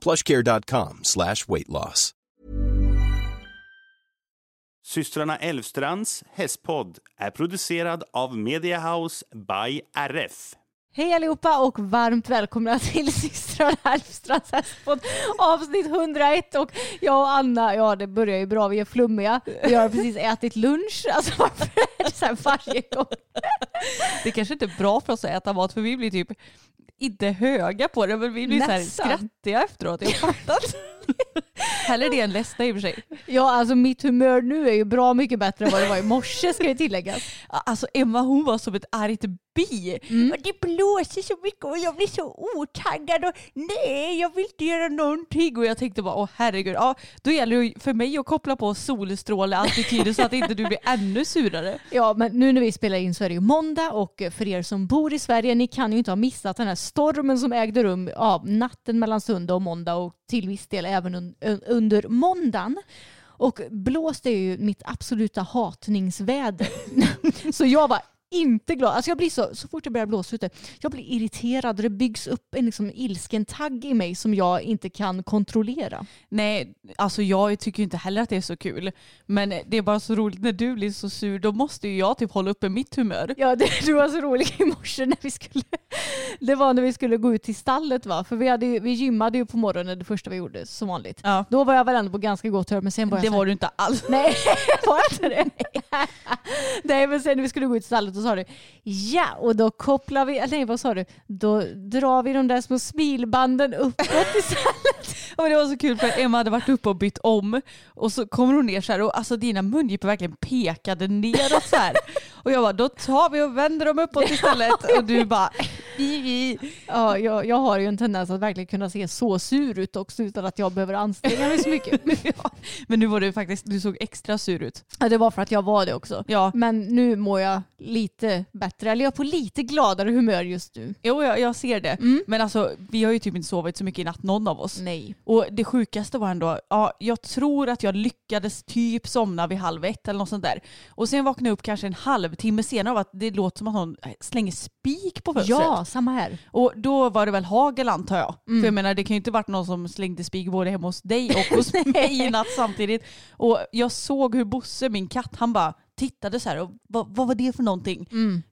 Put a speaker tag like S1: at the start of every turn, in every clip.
S1: plushcare.com slash weight loss.
S2: Systrarna Elvstrands hästpodd är producerad av Mediahouse by RF.
S3: Hej allihopa och varmt välkomna till systrarna Elfstrands hästpodd avsnitt 101 och jag och Anna, ja det börjar ju bra, vi är flummiga. Vi har precis ätit lunch, alltså varför är det så här varje gång?
S4: Det kanske inte är bra för oss att äta mat för vi blir typ inte höga på det men vi blir så här skrattiga efteråt. Jag fattar. Hellre det än ledsna i och för sig.
S3: Ja alltså mitt humör nu är ju bra mycket bättre än vad det var i morse ska ju tilläggas.
S4: Alltså Emma hon var som ett argt bi.
S3: Mm.
S4: Det blåser så mycket och jag blir så otaggad och nej jag vill inte göra någonting. Och jag tänkte bara åh herregud, ja, då gäller det för mig att koppla på solstråleattityden så att inte du blir ännu surare.
S3: Ja men nu när vi spelar in så är det ju måndag och för er som bor i Sverige, ni kan ju inte ha missat den här stormen som ägde rum ja, natten mellan söndag och måndag och till viss del även un un under måndagen. Och blåst är ju mitt absoluta hatningsväder. så jag var inte glad. Alltså jag blir så, så fort det börjar blåsa ute, jag blir irriterad och det byggs upp en liksom ilsken tagg i mig som jag inte kan kontrollera.
S4: Nej, alltså jag tycker inte heller att det är så kul. Men det är bara så roligt när du blir så sur, då måste ju jag typ hålla uppe mitt humör.
S3: Ja, det, det var så roligt i morse när vi skulle, det var när vi skulle gå ut till stallet va, för vi, hade, ju- vi gymmade ju på morgonen det första vi gjorde som vanligt.
S4: Ja.
S3: Då var jag väl ändå på ganska gott humör men sen
S4: Det
S3: jag så här-
S4: var du inte alls.
S3: Nej, var inte det? Nej, men sen när vi skulle gå ut i stallet då sa du ja, och då kopplar vi, nej vad sa du? Då drar vi de där små smilbanden uppåt i stallet.
S4: Ja, men det var så kul för Emma hade varit uppe och bytt om och så kommer hon ner så här och alltså dina mungipor verkligen pekade neråt så här. Och jag bara då tar vi och vänder dem uppåt istället och du bara
S3: Ja, jag, jag har ju en tendens att verkligen kunna se så sur ut också utan att jag behöver anstränga mig så mycket.
S4: Ja. Men nu var du faktiskt, du såg extra sur ut.
S3: Ja, det var för att jag var det också.
S4: Ja,
S3: Men nu mår jag lite bättre, eller jag är på lite gladare humör just nu.
S4: jo jag, jag ser det.
S3: Mm.
S4: Men alltså vi har ju typ inte sovit så mycket i natt någon av oss.
S3: Nej.
S4: Och det sjukaste var ändå, ja, jag tror att jag lyckades typ somna vid halv ett eller något sånt där. Och sen vaknade jag upp kanske en halvtimme senare av att det låter som att någon slänger spik på fönstret.
S3: Ja, samma här.
S4: Och då var det väl hagel antar jag.
S3: Mm.
S4: För jag menar det kan ju inte varit någon som slängde spik både hemma hos dig och hos mig i natt samtidigt. Och jag såg hur Bosse, min katt, han bara tittade så här och vad, vad var det för någonting?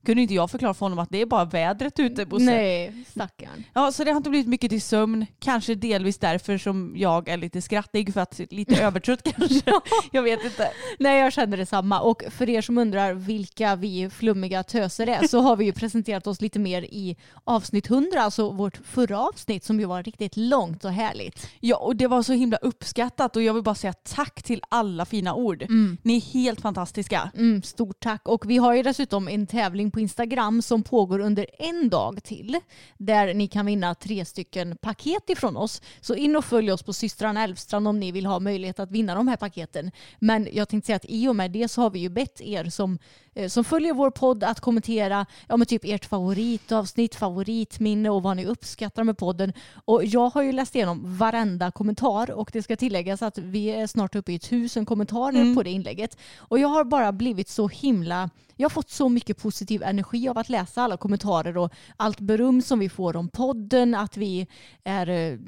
S4: Kunde inte jag förklara för honom att det är bara vädret ute Bosse.
S3: Nej, stackarn.
S4: Ja, så det har inte blivit mycket till sömn. Kanske delvis därför som jag är lite skrattig för att lite övertrött kanske. Jag vet inte.
S3: Nej, jag känner detsamma. Och för er som undrar vilka vi flummiga töser är så har vi ju presenterat oss lite mer i avsnitt 100, alltså vårt förra avsnitt som ju var riktigt långt och härligt.
S4: Ja, och det var så himla uppskattat och jag vill bara säga tack till alla fina ord. Ni är helt fantastiska.
S3: Mm, stort tack. Och vi har ju dessutom en tävling på Instagram som pågår under en dag till. Där ni kan vinna tre stycken paket ifrån oss. Så in och följ oss på systrarna Elfstrand om ni vill ha möjlighet att vinna de här paketen. Men jag tänkte säga att i och med det så har vi ju bett er som, eh, som följer vår podd att kommentera ja, men typ ert favoritavsnitt, favoritminne och vad ni uppskattar med podden. Och jag har ju läst igenom varenda kommentar och det ska tilläggas att vi är snart uppe i tusen kommentarer på det inlägget. Och jag har bara blivit så himla jag har fått så mycket positiv energi av att läsa alla kommentarer och allt beröm som vi får om podden, att vi är eh,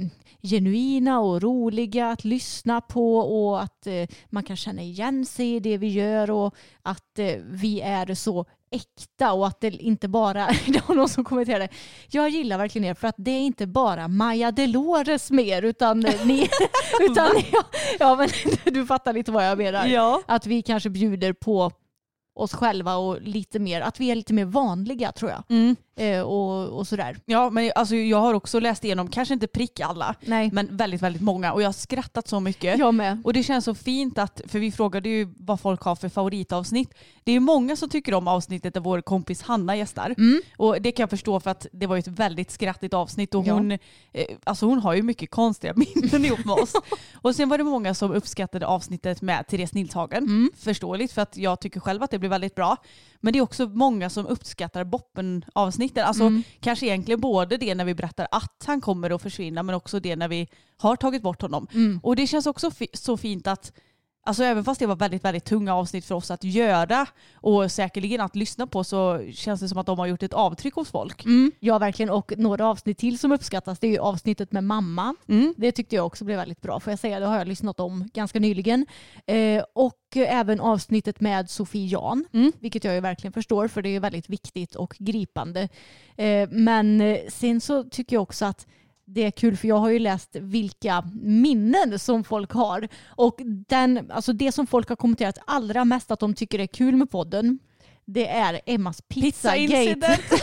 S3: genuina och roliga att lyssna på och att eh, man kan känna igen sig i det vi gör och att eh, vi är så äkta och att det inte bara, det var någon som kommenterade, jag gillar verkligen er för att det är inte bara Maja Delores mer utan ni, utan ja, ja men du fattar lite vad jag menar.
S4: Ja.
S3: Att vi kanske bjuder på oss själva och lite mer, att vi är lite mer vanliga tror jag.
S4: Mm.
S3: Eh, och, och sådär.
S4: Ja, men alltså, jag har också läst igenom, kanske inte prick alla,
S3: Nej,
S4: men väldigt, väldigt många och jag har skrattat så mycket.
S3: jag med.
S4: Och det känns så fint att, för vi frågade ju vad folk har för favoritavsnitt. Det är många som tycker om avsnittet där vår kompis Hanna gästar.
S3: Mm.
S4: Och det kan jag förstå för att det var ju ett väldigt skrattigt avsnitt och
S3: Ja.
S4: hon, eh, alltså hon har ju mycket konstiga minnen ihop med oss. och sen var det många som uppskattade avsnittet med Therese Nilshagen.
S3: Mm.
S4: Förståeligt för att jag tycker själv att det blev väldigt bra. Men det är också många som uppskattar Boppen-avsnitten. Alltså
S3: Mm.
S4: kanske egentligen både det när vi berättar att han kommer att försvinna men också det när vi har tagit bort honom.
S3: Mm.
S4: Och det känns också fi- så fint att Alltså även fast det var väldigt, väldigt tunga avsnitt för oss att göra och säkerligen att lyssna på så känns det som att de har gjort ett avtryck hos folk.
S3: Mm. Ja verkligen och några avsnitt till som uppskattas det är ju avsnittet med mamma.
S4: Mm.
S3: Det tyckte jag också blev väldigt bra får jag säga. Det har jag lyssnat om ganska nyligen. Eh, och även avsnittet med Sofie Jan.
S4: Mm.
S3: Vilket jag ju verkligen förstår för det är väldigt viktigt och gripande. Eh, men eh, sen så tycker jag också att det är kul för jag har ju läst vilka minnen som folk har. Och den, alltså det som folk har kommenterat allra mest att de tycker är kul med podden det är Emmas pizzagate.
S4: Pizza-incident.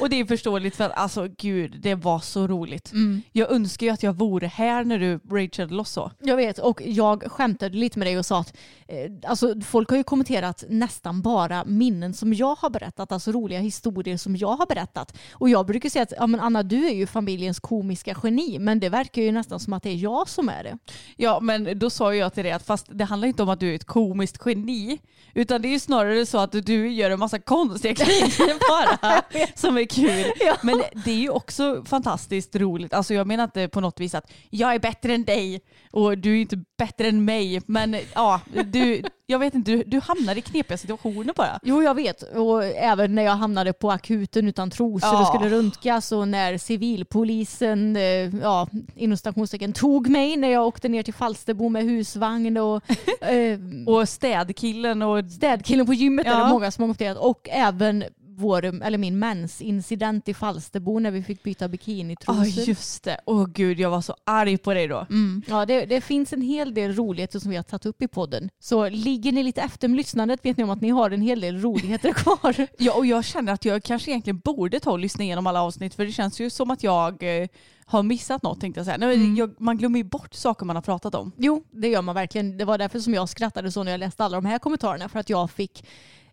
S4: och det är förståeligt för att alltså gud det var så roligt.
S3: Mm.
S4: Jag önskar ju att jag vore här när du rageade loss så.
S3: Jag vet och jag skämtade lite med dig och sa att eh, alltså, folk har ju kommenterat nästan bara minnen som jag har berättat, alltså roliga historier som jag har berättat. Och jag brukar säga att ja, men Anna du är ju familjens komiska geni men det verkar ju nästan som att det är jag som är det.
S4: Ja men då sa jag till dig att fast det handlar inte om att du är ett komiskt geni utan det är ju snarare så att du gör en massa konstiga grejer bara som är kul.
S3: Ja.
S4: Men det är ju också fantastiskt roligt. Alltså jag menar inte på något vis att jag är bättre än dig och du är inte bättre än mig. Men ja, du, jag vet inte, du, du hamnar i knepiga situationer bara.
S3: Jo jag vet och även när jag hamnade på akuten utan trosor
S4: Ja.
S3: och skulle röntgas och när civilpolisen, eh, ja inom stationstecken tog mig när jag åkte ner till Falsterbo med husvagn och eh,
S4: Och städkillen och
S3: städkillen på gymmet
S4: Ja.
S3: är det många som har och även vår, eller min mensincident i Falsterbo när vi fick byta bikinitrosor.
S4: Ja just det. Åh gud jag var så arg på dig då.
S3: Mm. Ja, det, det finns en hel del roligheter som vi har tagit upp i podden. Så ligger ni lite efter med lyssnandet vet ni om att ni har en hel del roligheter kvar.
S4: Ja, och jag känner att jag kanske egentligen borde ta och lyssna igenom alla avsnitt för det känns ju som att jag eh, har missat något tänkte jag säga. Nej,
S3: Mm.
S4: jag, man glömmer ju bort saker man har pratat om.
S3: Jo, det gör man verkligen. Det var därför som jag skrattade så när jag läste alla de här kommentarerna. För att jag fick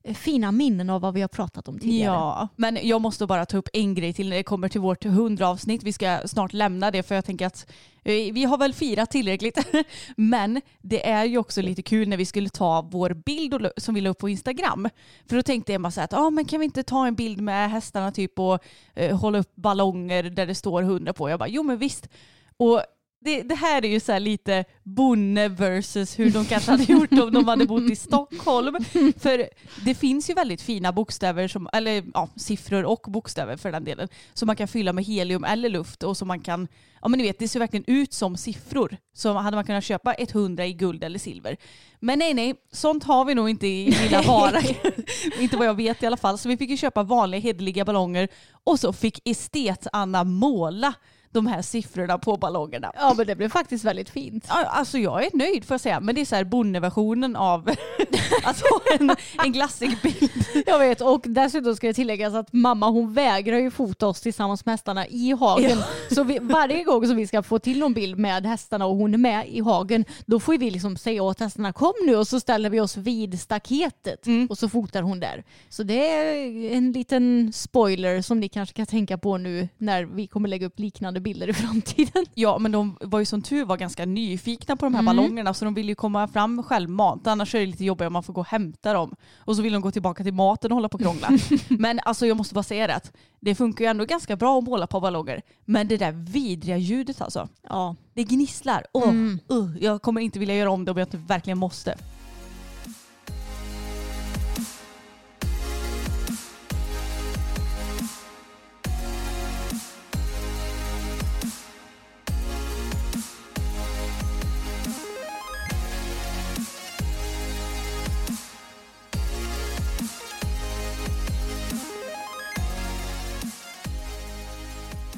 S3: Eh, fina minnen av vad vi har pratat om tidigare.
S4: Ja, men jag måste bara ta upp en grej till när det kommer till vårt 100 avsnitt. Vi ska snart lämna det för jag tänker att eh, vi har väl firat tillräckligt. Men det är ju också lite kul när vi skulle ta vår bild som vi la upp på Instagram. För då tänkte Emma så här att ah, men kan vi inte ta en bild med hästarna typ och eh, hålla upp ballonger där det står 100 på. Jag bara jo men visst. Och det, det här är ju så här lite bonne versus hur de kanske hade gjort om de hade bott i Stockholm. För det finns ju väldigt fina bokstäver, som, eller ja, siffror och bokstäver för den delen, som man kan fylla med helium eller luft och som man kan, ja men ni vet det ser verkligen ut som siffror. Så hade man kunnat köpa 100 i guld eller silver. Men nej nej, sånt har vi nog inte i lilla Vara. inte vad jag vet i alla fall. Så vi fick ju köpa vanliga hederliga ballonger och så fick estet-Anna måla de här siffrorna på ballongerna.
S3: Ja, men det blev faktiskt väldigt fint.
S4: Ja, Alltså jag är nöjd får jag säga, men det är så här bonneversionen av alltså en, en glassig bild.
S3: Jag vet och dessutom ska det tilläggas att mamma hon vägrar ju fota oss tillsammans med hästarna i hagen. Så vi, varje gång som vi ska få till någon bild med hästarna och hon är med i hagen då får vi liksom säga åt hästarna kom nu och så ställer vi oss vid staketet och så fotar hon där. Så det är en liten spoiler som ni kanske kan tänka på nu när vi kommer lägga upp liknande bilder i framtiden.
S4: Ja men de var ju som tur var ganska nyfikna på de här
S3: Mm.
S4: ballongerna så de ville ju komma fram självmant. Annars är det lite jobbigt om man får gå och hämta dem. Och så vill de gå tillbaka till maten och hålla på och krångla. men alltså jag måste bara säga det att det funkar ju ändå ganska bra att måla på ballonger. Men det där vidriga ljudet alltså.
S3: Ja.
S4: Det gnisslar. Åh,
S3: Mm.
S4: uh, jag kommer inte vilja göra om det om jag inte verkligen måste.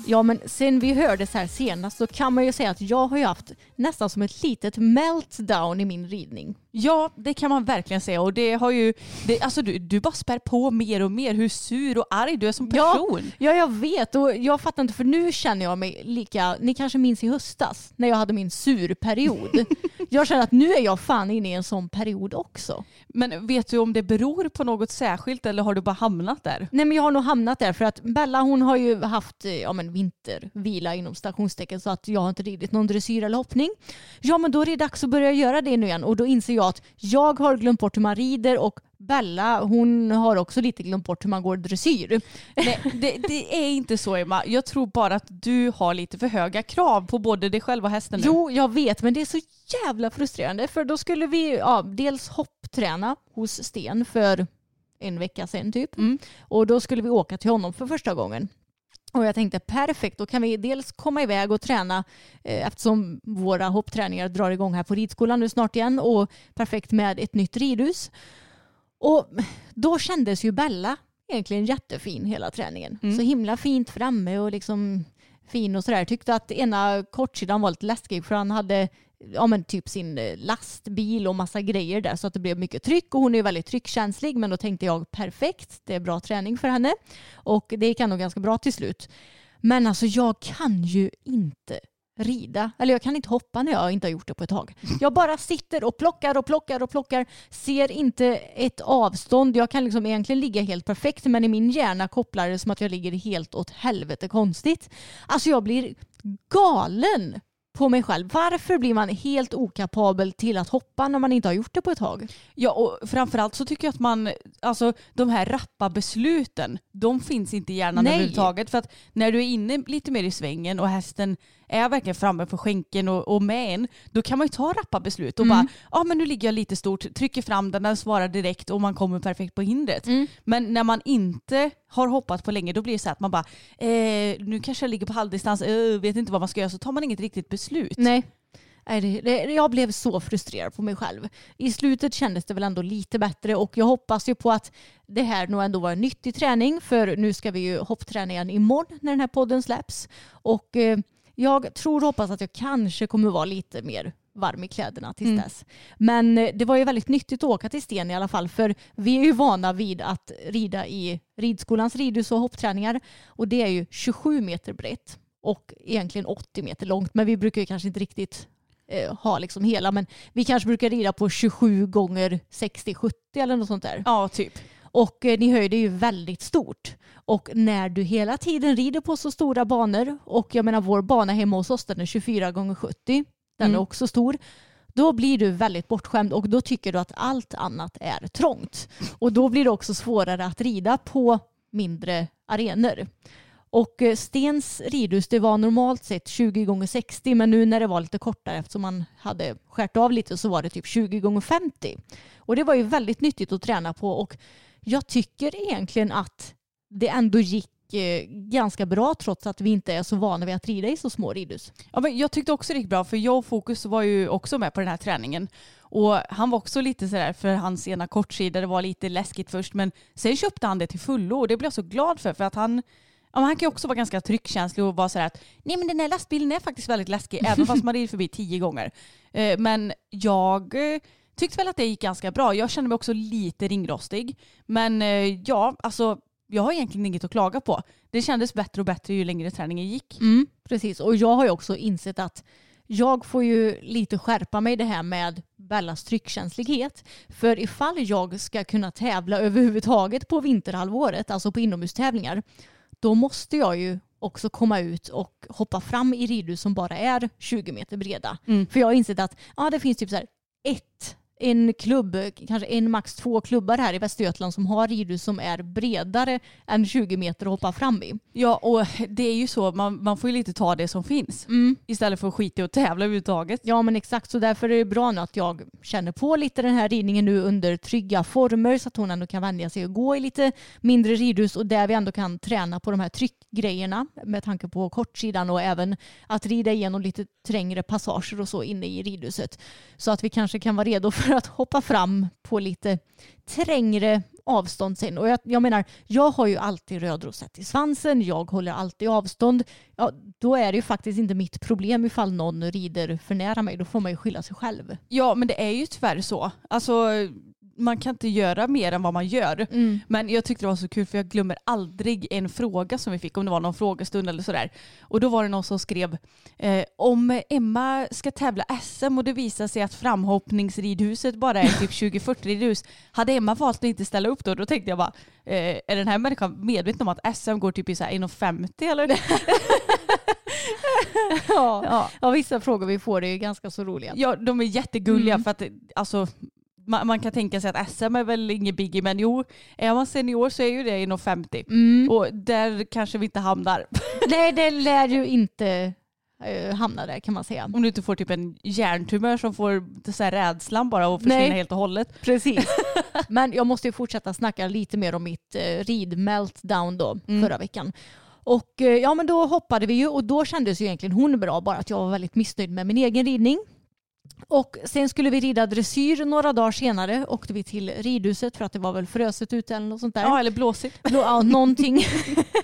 S3: Ja men sen vi hördes här senast så kan man ju säga att jag har ju haft nästan som ett litet meltdown i min ridning.
S4: Ja, det kan man verkligen säga. Och det har ju, det, alltså du, du bara spär på mer och mer hur sur och arg du är som person.
S3: Ja, ja, jag vet och jag fattar inte för nu känner jag mig lika, ni kanske minns i höstas när jag hade min surperiod. jag känner att nu är jag fan inne i en sån period också.
S4: Men vet du om det beror på något särskilt eller har du bara hamnat där?
S3: Nej men jag har nog hamnat där för att Bella hon har ju haft ja, men vintervila inom stationstecken så att jag har inte ridit någon dressyr eller hoppning. Ja men då är det dags att börja göra det nu igen och då inser jag att jag har glömt bort hur man rider och Bella hon har också lite glömt bort hur man går dressyr.
S4: Nej, det, det, är inte så Emma. Jag tror bara att du har lite för höga krav på både dig själv och hästen nu.
S3: Jo, jag vet men det är så jävla frustrerande för då skulle vi ja, dels hoppträna hos Sten för en vecka sedan typ. Mm. Och då skulle vi åka till honom för första gången. Och jag tänkte perfekt, då kan vi dels komma iväg och träna eh, eftersom våra hoppträningar drar igång här på ridskolan nu snart igen och perfekt med ett nytt ridhus. Och då kändes ju Bella egentligen jättefin hela träningen. Mm. Så himla fint framme och liksom fin och sådär. Tyckte att ena kortsidan var lite läskig för han hade ja, men typ sin eh, lastbil och massa grejer där så att det blev mycket tryck och hon är väldigt tryckkänslig men då tänkte jag perfekt, det är bra träning för henne och det gick ändå ganska bra till slut. Men alltså jag kan ju inte rida. Eller jag kan inte hoppa när jag inte har gjort det på ett tag. Jag bara sitter och plockar och plockar och plockar. Ser inte ett avstånd. Jag kan liksom egentligen ligga helt perfekt men i min hjärna kopplar det som att jag ligger helt åt helvete konstigt. Alltså jag blir galen på mig själv. Varför blir man helt okapabel till att hoppa när man inte har gjort det på ett tag?
S4: Ja och framförallt så tycker jag att man, alltså de här rappa besluten, de finns inte i hjärnan Nej. överhuvudtaget. För att när du är inne lite mer i svängen och hästen är jag verkligen framme på skänken och, och med en, då kan man ju ta rappa beslut och mm. bara, ja ah, men nu ligger jag lite stort, trycker fram den, den svarar direkt och man kommer perfekt på hindret. Mm. Men när man inte har hoppat på länge, då blir det så att man bara, eh, nu kanske jag ligger på halvdistans, eh, vet inte vad man ska göra, så tar man inget riktigt beslut.
S3: Nej. Jag blev så frustrerad på mig själv. I slutet kändes det väl ändå lite bättre och jag hoppas ju på att det här nog ändå var en nyttig träning för nu ska vi ju hoppträna igen imorgon när den här podden släpps. Och eh, jag tror och hoppas att jag kanske kommer vara lite mer varm i kläderna tills mm. dess. Men eh, det var ju väldigt nyttigt att åka till Sten i alla fall för vi är ju vana vid att rida i ridskolans ridhus och hoppträningar och det är ju 27 meter brett och egentligen 80 meter långt men vi brukar ju kanske inte riktigt eh, ha liksom hela men vi kanske brukar rida på 27 gånger 60-70 eller något sånt där.
S4: Ja, typ.
S3: Och eh, ni höjde ju väldigt stort. Och när du hela tiden rider på så stora banor och jag menar vår bana hemma hos oss den är 24 gånger 70 den mm. är också stor då blir du väldigt bortskämd och då tycker du att allt annat är trångt. Och då blir det också svårare att rida på mindre arenor. Och eh, Stens ridhus det var normalt sett 20 gånger 60 men nu när det var lite kortare eftersom man hade skärt av lite så var det typ 20 gånger 50 Och det var ju väldigt nyttigt att träna på och jag tycker egentligen att det ändå gick eh, ganska bra trots att vi inte är så vana vid att rida i så små ridhus.
S4: Ja, men jag tyckte också det gick bra för jag och Fokus var ju också med på den här träningen. Och han var också lite sådär för hans ena kortsida, det var lite läskigt först men sen köpte han det till fullo och det blev jag så glad för för att han Ja, han kan ju också vara ganska tryckkänslig och vara sådär att nej men den här lastbilen är faktiskt väldigt läskig även fast man rider förbi tio gånger. Eh, men jag eh, tyckte väl att det gick ganska bra. Jag kände mig också lite ringrostig. Men eh, ja, alltså jag har egentligen inget att klaga på. Det kändes bättre och bättre ju längre träningen gick.
S3: Mm, precis, och jag har ju också insett att jag får ju lite skärpa mig det här med Bellas tryckkänslighet. För ifall jag ska kunna tävla överhuvudtaget på vinterhalvåret, alltså på inomhustävlingar, då måste jag ju också komma ut och hoppa fram i ridhus som bara är 20 meter breda. Mm. För jag har insett att ja, det finns typ så här ett en klubb, kanske en max två klubbar här i Västergötland som har ridhus som är bredare än 20 meter att hoppa fram i.
S4: Ja och det är ju så, man, man får ju lite ta det som finns mm. istället för att skita i att tävla överhuvudtaget.
S3: Ja men exakt så därför är det bra nu att jag känner på lite den här ridningen nu under trygga former så att hon ändå kan vänja sig att gå i lite mindre ridhus och där vi ändå kan träna på de här tryckgrejerna med tanke på kortsidan och även att rida igenom lite trängre passager och så inne i ridhuset. Så att vi kanske kan vara redo för för att hoppa fram på lite trängre avstånd sen. Och jag, jag menar, jag har ju alltid rödrosett i svansen, jag håller alltid avstånd. Ja, då är det ju faktiskt inte mitt problem ifall någon rider för nära mig. Då får man ju skylla sig själv.
S4: Ja men det är ju tyvärr så. Alltså man kan inte göra mer än vad man gör.
S3: Mm.
S4: Men jag tyckte det var så kul för jag glömmer aldrig en fråga som vi fick om det var någon frågestund eller sådär. Och då var det någon som skrev eh, om Emma ska tävla SM och det visar sig att framhoppningsridhuset bara är typ 20-40 ridhus. Hade Emma valt att inte ställa upp då, då tänkte jag bara eh, är den här människan medveten om att SM går typ i så här 1,50 eller?
S3: Ja.
S4: ja.
S3: ja, vissa frågor vi får är ju ganska så roliga.
S4: ja, de är jättegulliga
S3: Mm.
S4: för att alltså man, man kan tänka sig att SM är väl ingen biggie men jo, är man senior så är ju det 1,50.
S3: Mm.
S4: Och där kanske vi inte hamnar.
S3: Nej, det lär ju inte eh, hamna där kan man säga.
S4: Om du inte får typ en hjärntumör som får så här rädslan bara och försvinna
S3: Nej.
S4: helt och hållet.
S3: Precis. Men jag måste ju fortsätta snacka lite mer om mitt eh, rid-meltdown då
S4: Mm.
S3: förra veckan. Och eh, ja men då hoppade vi ju och då kändes ju egentligen hon bra bara att jag var väldigt missnöjd med min egen ridning. Och sen skulle vi rida dressyr några dagar senare åkte vi till ridhuset för att det var väl fröset ute eller något sånt där.
S4: Ja, eller blåsigt.
S3: Blå, ja, någonting.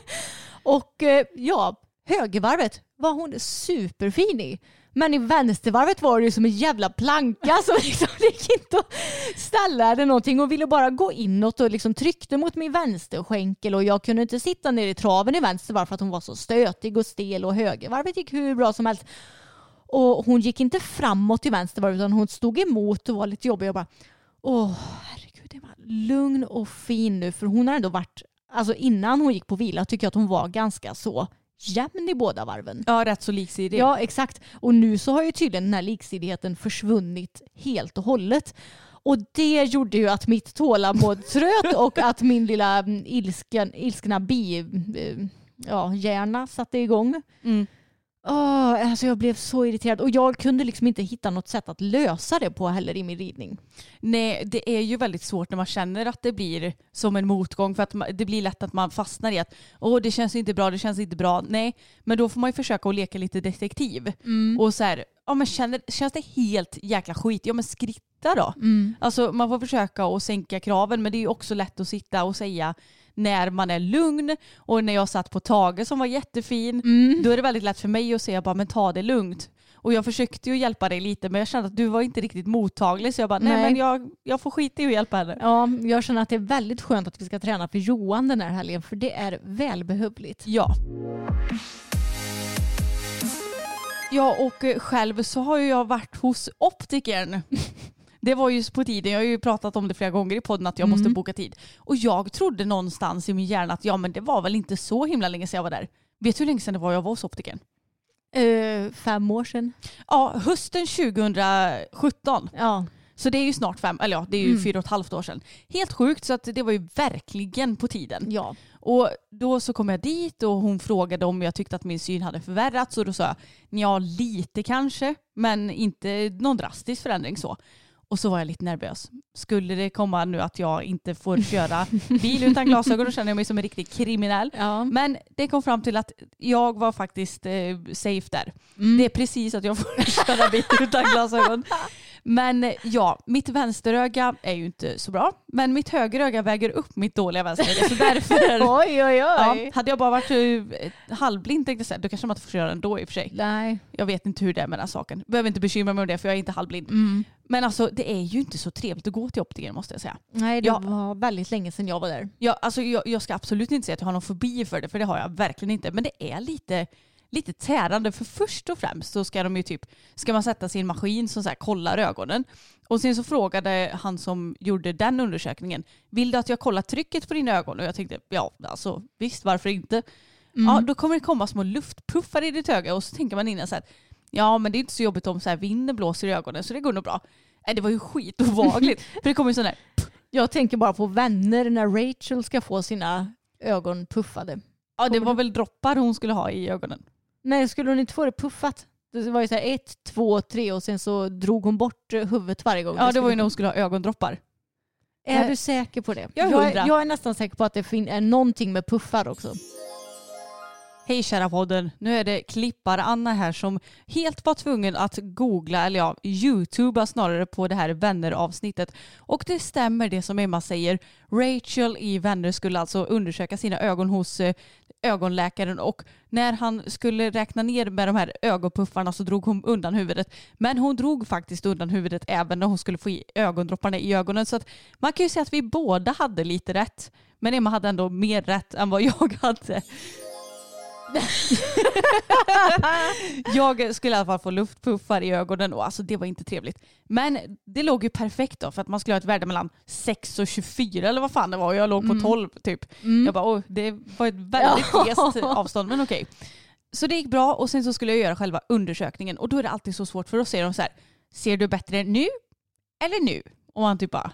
S3: och eh, ja, högervarvet var hon superfin i. Men i vänstervarvet var det ju som en jävla planka som liksom gick inte att ställa eller någonting och ville bara gå inåt och liksom tryckte mot min vänsterskänkel och jag kunde inte sitta ner i traven i vänstervarv för att hon var så stötig och stel och högervarvet gick hur bra som helst. Och hon gick inte framåt i vänstervarv utan hon stod emot och var lite jobbig. Jag bara, åh herregud, Emma, lugn och fin nu för hon har ändå varit, alltså innan hon gick på vila tycker jag att hon var ganska så jämn i båda varven.
S4: Ja, rätt så liksidig.
S3: Ja, exakt. Och nu så har ju tydligen den här liksidigheten försvunnit helt och hållet. Och det gjorde ju att mitt tålamod tröt och att min lilla mm, ilsken, ilskna bi, eh, ja, hjärna satte igång.
S4: Mm.
S3: Åh, alltså jag blev så irriterad och jag kunde liksom inte hitta något sätt att lösa det på heller i min ridning.
S4: Nej, det är ju väldigt svårt när man känner att det blir som en motgång för att det blir lätt att man fastnar i att åh det känns inte bra, det känns inte bra. Nej, men då får man ju försöka att leka lite detektiv. Och så här, ja men känner, känns det helt jäkla skit, ja men skritta då. Alltså man får försöka att sänka kraven men det är ju också lätt att sitta och säga när man är lugn och när jag satt på Tage som var jättefin då är det väldigt lätt för mig att säga bara men ta det lugnt. Och jag försökte ju hjälpa dig lite men jag kände att du var inte riktigt mottaglig så jag bara nej,
S3: Nej.
S4: men jag, jag får skita i att hjälpa henne.
S3: Ja, jag känner att det är väldigt skönt att vi ska träna för Johan den här helgen för det är välbehövligt.
S4: Ja. Ja och eh, själv så har ju jag varit hos optikern. Det var ju på tiden, jag har ju pratat om det flera gånger i podden att jag måste boka tid. Och jag trodde någonstans i min hjärna att ja men det var väl inte så himla länge sedan jag var där. Vet du hur länge sedan det var jag var hos optikern?
S3: Eh, fem år sedan.
S4: Ja, hösten 2017.
S3: Ja.
S4: Så det är ju snart fem, eller ja det är ju fyra och ett halvt år sedan. Helt sjukt så att det var ju verkligen på tiden.
S3: ja.
S4: Och då så kom jag dit och hon frågade om jag tyckte att min syn hade förvärrats och då sa jag ja lite kanske men inte någon drastisk förändring så. Och så var jag lite nervös. Skulle det komma nu att jag inte får köra bil utan glasögon då känner jag mig som en riktig kriminell.
S3: Ja.
S4: Men det kom fram till att jag var faktiskt eh, safe där.
S3: Mm.
S4: Det är precis att jag får köra bil utan glasögon. Men eh, ja, mitt vänsteröga är ju inte så bra. Men mitt högeröga väger upp mitt dåliga vänsteröga. Så därför
S3: Oj, oj, oj.
S4: Ja, hade jag bara varit eh, halvblind tänkte jag säga, då kanske man inte får köra ändå i och för sig.
S3: Nej.
S4: Jag vet inte hur det är med den saken. Behöver inte bekymra mig om det för jag är inte halvblind.
S3: Mm.
S4: Men alltså det är ju inte så trevligt att gå till optiker måste jag säga.
S3: Nej, det
S4: Ja.
S3: var väldigt länge sedan jag var där.
S4: Jag, alltså, jag, jag ska absolut inte säga att jag har någon fobi för det, för det har jag verkligen inte. Men det är lite, lite tärande, för först och främst så ska de ju typ, ska man sätta sin maskin som så här kollar ögonen. Och sen så frågade han som gjorde den undersökningen, vill du att jag kollar trycket på dina ögon? Och jag tänkte, ja alltså visst, varför inte? Ja, då kommer det komma små luftpuffar i ditt öga och så tänker man innan så här, ja men det är inte så jobbigt om så här vinden blåser i ögonen så det går nog bra. Nej det var ju skitobehagligt. för det kommer ju sån här,
S3: Jag tänker bara på vänner när Rachel ska få sina ögon puffade.
S4: ja det var väl droppar hon skulle ha i ögonen.
S3: Nej, skulle hon inte få det puffat? Det var ju så här ett, två, tre och sen så drog hon bort eh, huvudet varje gång.
S4: Ja det var ju när hon skulle ha ögondroppar.
S3: Är
S4: Eh,
S3: du säker på det?
S4: jag är
S3: jag, är, jag är nästan säker på att det är någonting med puffar också.
S4: Hej kära podden, nu är det klippar-Anna här som helt var tvungen att googla, eller ja, youtuba snarare på det här vänner-avsnittet. Och det stämmer det som Emma säger. Rachel i Vänner skulle alltså undersöka sina ögon hos eh, ögonläkaren och när han skulle räkna ner med de här ögonpuffarna så drog hon undan huvudet. Men hon drog faktiskt undan huvudet även när hon skulle få i ögondropparna i ögonen. Så att man kan ju säga att vi båda hade lite rätt. Men Emma hade ändå mer rätt än vad jag hade. jag skulle i alla fall få luftpuffar i ögonen och alltså det var inte trevligt. Men det låg ju perfekt då för att man skulle ha ett värde mellan 6 och 24 eller vad fan det var och jag låg på 12 typ. Jag bara det var ett väldigt glest avstånd men okej. Så det gick bra och sen så skulle jag göra själva undersökningen och då är det alltid så svårt för då säger de så här ser du bättre nu eller nu? Och man typ bara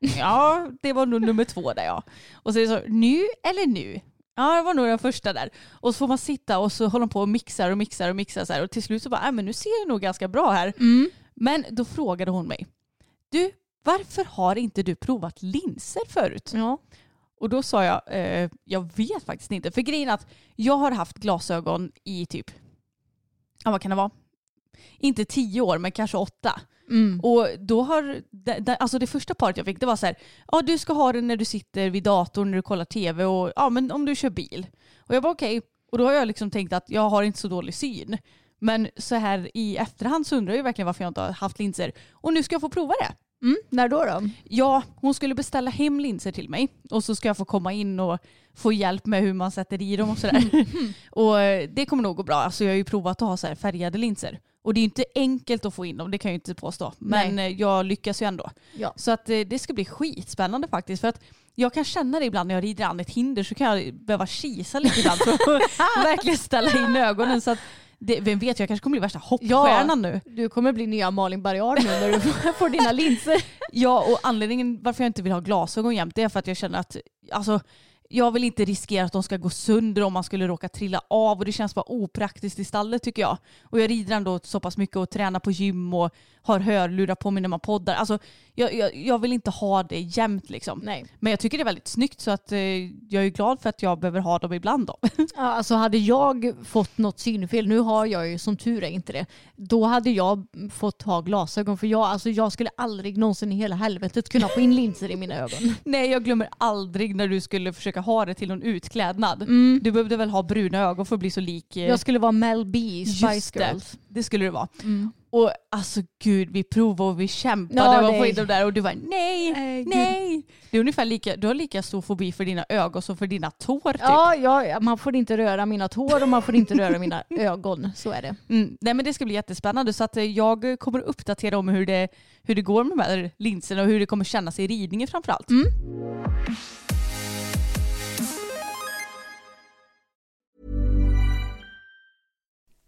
S4: Ja, det var nog nummer två där ja. Och så är det så, nu eller nu? Ja, det var nog den första där. Och så får man sitta och så håller de på och mixar och mixar och mixar så här. Och till slut så bara, äh, men nu ser det nog ganska bra här.
S3: Mm.
S4: Men då frågade hon mig, du, varför har inte du provat linser förut?
S3: Ja.
S4: Och då sa jag, eh, jag vet faktiskt inte. För grejen är att jag har haft glasögon i typ, ja vad kan det vara? Inte tio år men kanske åtta.
S3: Mm.
S4: Och då har, alltså det första paret jag fick det var så här, ja du ska ha den när du sitter vid datorn när du kollar tv och ja men om du kör bil. Och jag var okej, och då har jag liksom tänkt att jag har inte så dålig syn. Men så här i efterhand så undrar jag verkligen varför jag inte har haft linser. Och nu ska jag få prova det.
S3: Mm. När då då?
S4: Ja, hon skulle beställa hem linser till mig och så ska jag få komma in och få hjälp med hur man sätter i dem och sådär. och eh, det kommer nog gå bra. Alltså jag har ju provat att ha så färgade linser. Och det är inte enkelt att få in dem, det kan jag ju inte påstå. Men eh, jag lyckas ju ändå.
S3: Ja.
S4: Så att eh, det ska bli skitspännande faktiskt. För att jag kan känna det ibland när jag rider an ett hinder så kan jag behöva kisa lite ibland för att verkligen ställa in ögonen. Så att det, vem vet, jag kanske kommer bli värsta hoppstjärnan nu.
S3: Du kommer bli nya Malin Bergard nu när du får dina linser.
S4: Ja, och anledningen varför jag inte vill ha glasögon jämt det är för att jag känner att alltså, jag vill inte riskera att de ska gå sönder om man skulle råka trilla av och det känns bara opraktiskt i stallet tycker jag. Och jag rider ändå så pass mycket och tränar på gym och har hörlurar på mig när man poddar. Alltså, jag, jag, jag vill inte ha det jämt liksom.
S3: Nej.
S4: Men jag tycker det är väldigt snyggt så att eh, jag är glad för att jag behöver ha dem ibland då.
S3: Ja, alltså hade jag fått något synfel, nu har jag ju som tur är inte det, då hade jag fått ha glasögon för jag, alltså jag skulle aldrig någonsin i hela helvetet kunna få in linser i mina ögon.
S4: Nej, jag glömmer aldrig när du skulle försöka ha det till någon utklädnad.
S3: Mm.
S4: Du behövde väl ha bruna ögon för att bli så lik eh,
S3: Jag skulle vara Mel B i Spice
S4: det.
S3: Girls.
S4: Det skulle det vara.
S3: Mm.
S4: Och alltså gud, vi provade och vi kämpade
S3: Ja,
S4: få in dem där och du var nej,
S3: Nej, gud.
S4: nej. Det är ungefär lika, du har lika stor fobi för dina ögon som för dina tår typ.
S3: Ja, ja, man får inte röra mina tår och man får inte röra mina ögon. Så är det.
S4: Mm, nej men det ska bli jättespännande så att eh, jag kommer att uppdatera om hur det, hur det går med de här linserna och hur det kommer kännas i ridningen framförallt.
S3: Mm.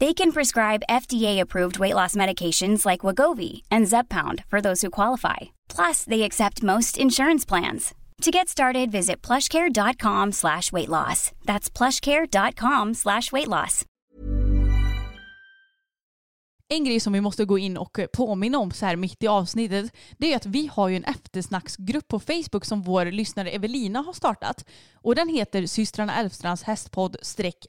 S5: They can prescribe FDA-approved weight loss medications like Wagovi and Zeppound for those who qualify. Plus, they accept most insurance plans. To get started, visit plushcare.com slash weight loss. That's plushcare.com slash weight loss.
S4: En grej som vi måste gå in och eh, påminna om så här mitt i avsnittet det är att vi har ju en eftersnacksgrupp på Facebook som vår lyssnare Evelina har startat. Och den heter systrarna Elfstrands hästpodd